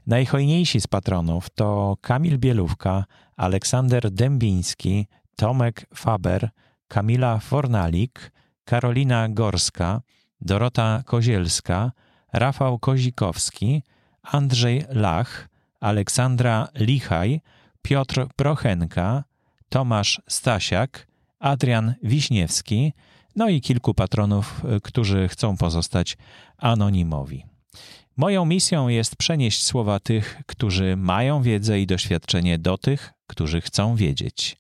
Najhojniejsi z patronów to Kamil Bielówka, Aleksander Dębiński, Tomek Faber, Kamila Fornalik, Karolina Gorska, Dorota Kozielska, Rafał Kozikowski, Andrzej Lach, Aleksandra Lichaj, Piotr Prochenka, Tomasz Stasiak, Adrian Wiśniewski, no i kilku patronów, y, którzy chcą pozostać anonimowi. Moją misją jest przenieść słowa tych, którzy mają wiedzę i doświadczenie do tych, którzy chcą wiedzieć.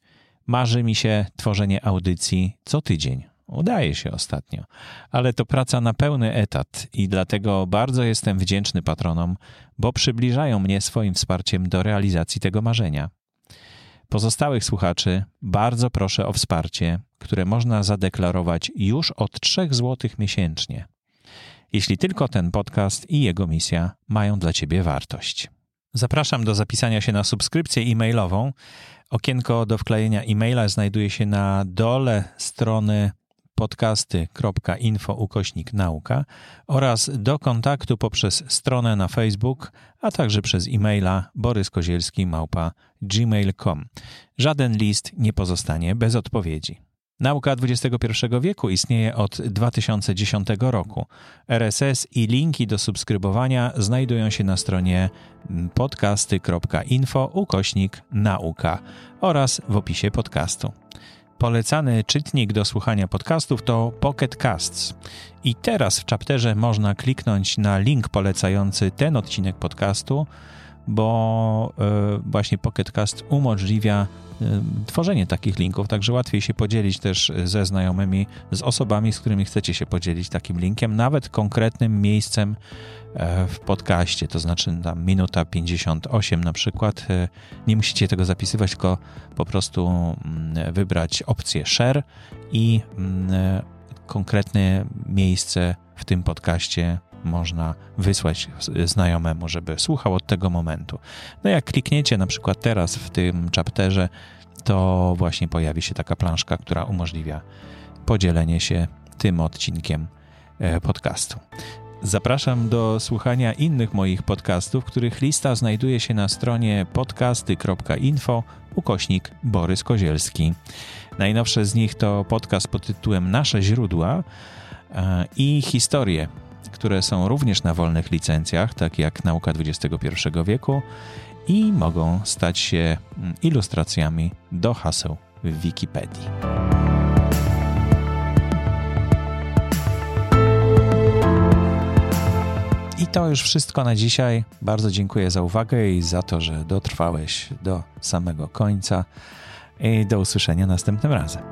Marzy mi się tworzenie audycji co tydzień. Udaje się ostatnio, ale to praca na pełny etat i dlatego bardzo jestem wdzięczny patronom, bo przybliżają mnie swoim wsparciem do realizacji tego marzenia. Pozostałych słuchaczy bardzo proszę o wsparcie, które można zadeklarować już od 3 zł miesięcznie, jeśli tylko ten podcast i jego misja mają dla Ciebie wartość. Zapraszam do zapisania się na subskrypcję e-mailową. Okienko do wklejenia e-maila znajduje się na dole strony podcasty.info ukośnik nauka oraz do kontaktu poprzez stronę na Facebook, a także przez e-maila boryskozielski małpa gmail.com. Żaden list nie pozostanie bez odpowiedzi. Nauka XXI wieku istnieje od 2010 roku. RSS i linki do subskrybowania znajdują się na stronie podcasty.info ukośnik nauka oraz w opisie podcastu. Polecany czytnik do słuchania podcastów to Pocket Casts. I teraz w chapterze można kliknąć na link polecający ten odcinek podcastu, bo e, właśnie Pocket Cast umożliwia e, tworzenie takich linków, także łatwiej się podzielić też ze znajomymi, z osobami, z którymi chcecie się podzielić takim linkiem, nawet konkretnym miejscem E, w podcaście, to znaczy tam minuta 58 na przykład. Nie musicie tego zapisywać, tylko po prostu mm, wybrać opcję share i mm, konkretne miejsce w tym podcaście można wysłać znajomemu, żeby słuchał od tego momentu. No jak klikniecie na przykład teraz w tym chapterze, to właśnie pojawi się taka planszka, która umożliwia podzielenie się tym odcinkiem podcastu. Zapraszam do słuchania innych moich podcastów, których lista znajduje się na stronie podcasty.info ukośnik Borys Kozielski. Najnowsze z nich to podcast pod tytułem Nasze źródła e, i historie, które są również na wolnych licencjach, tak jak Nauka XXI wieku i mogą stać się mm, ilustracjami do haseł w Wikipedii. I to już wszystko na dzisiaj. Bardzo dziękuję za uwagę i za to, że dotrwałeś do samego końca. I do usłyszenia następnym razem.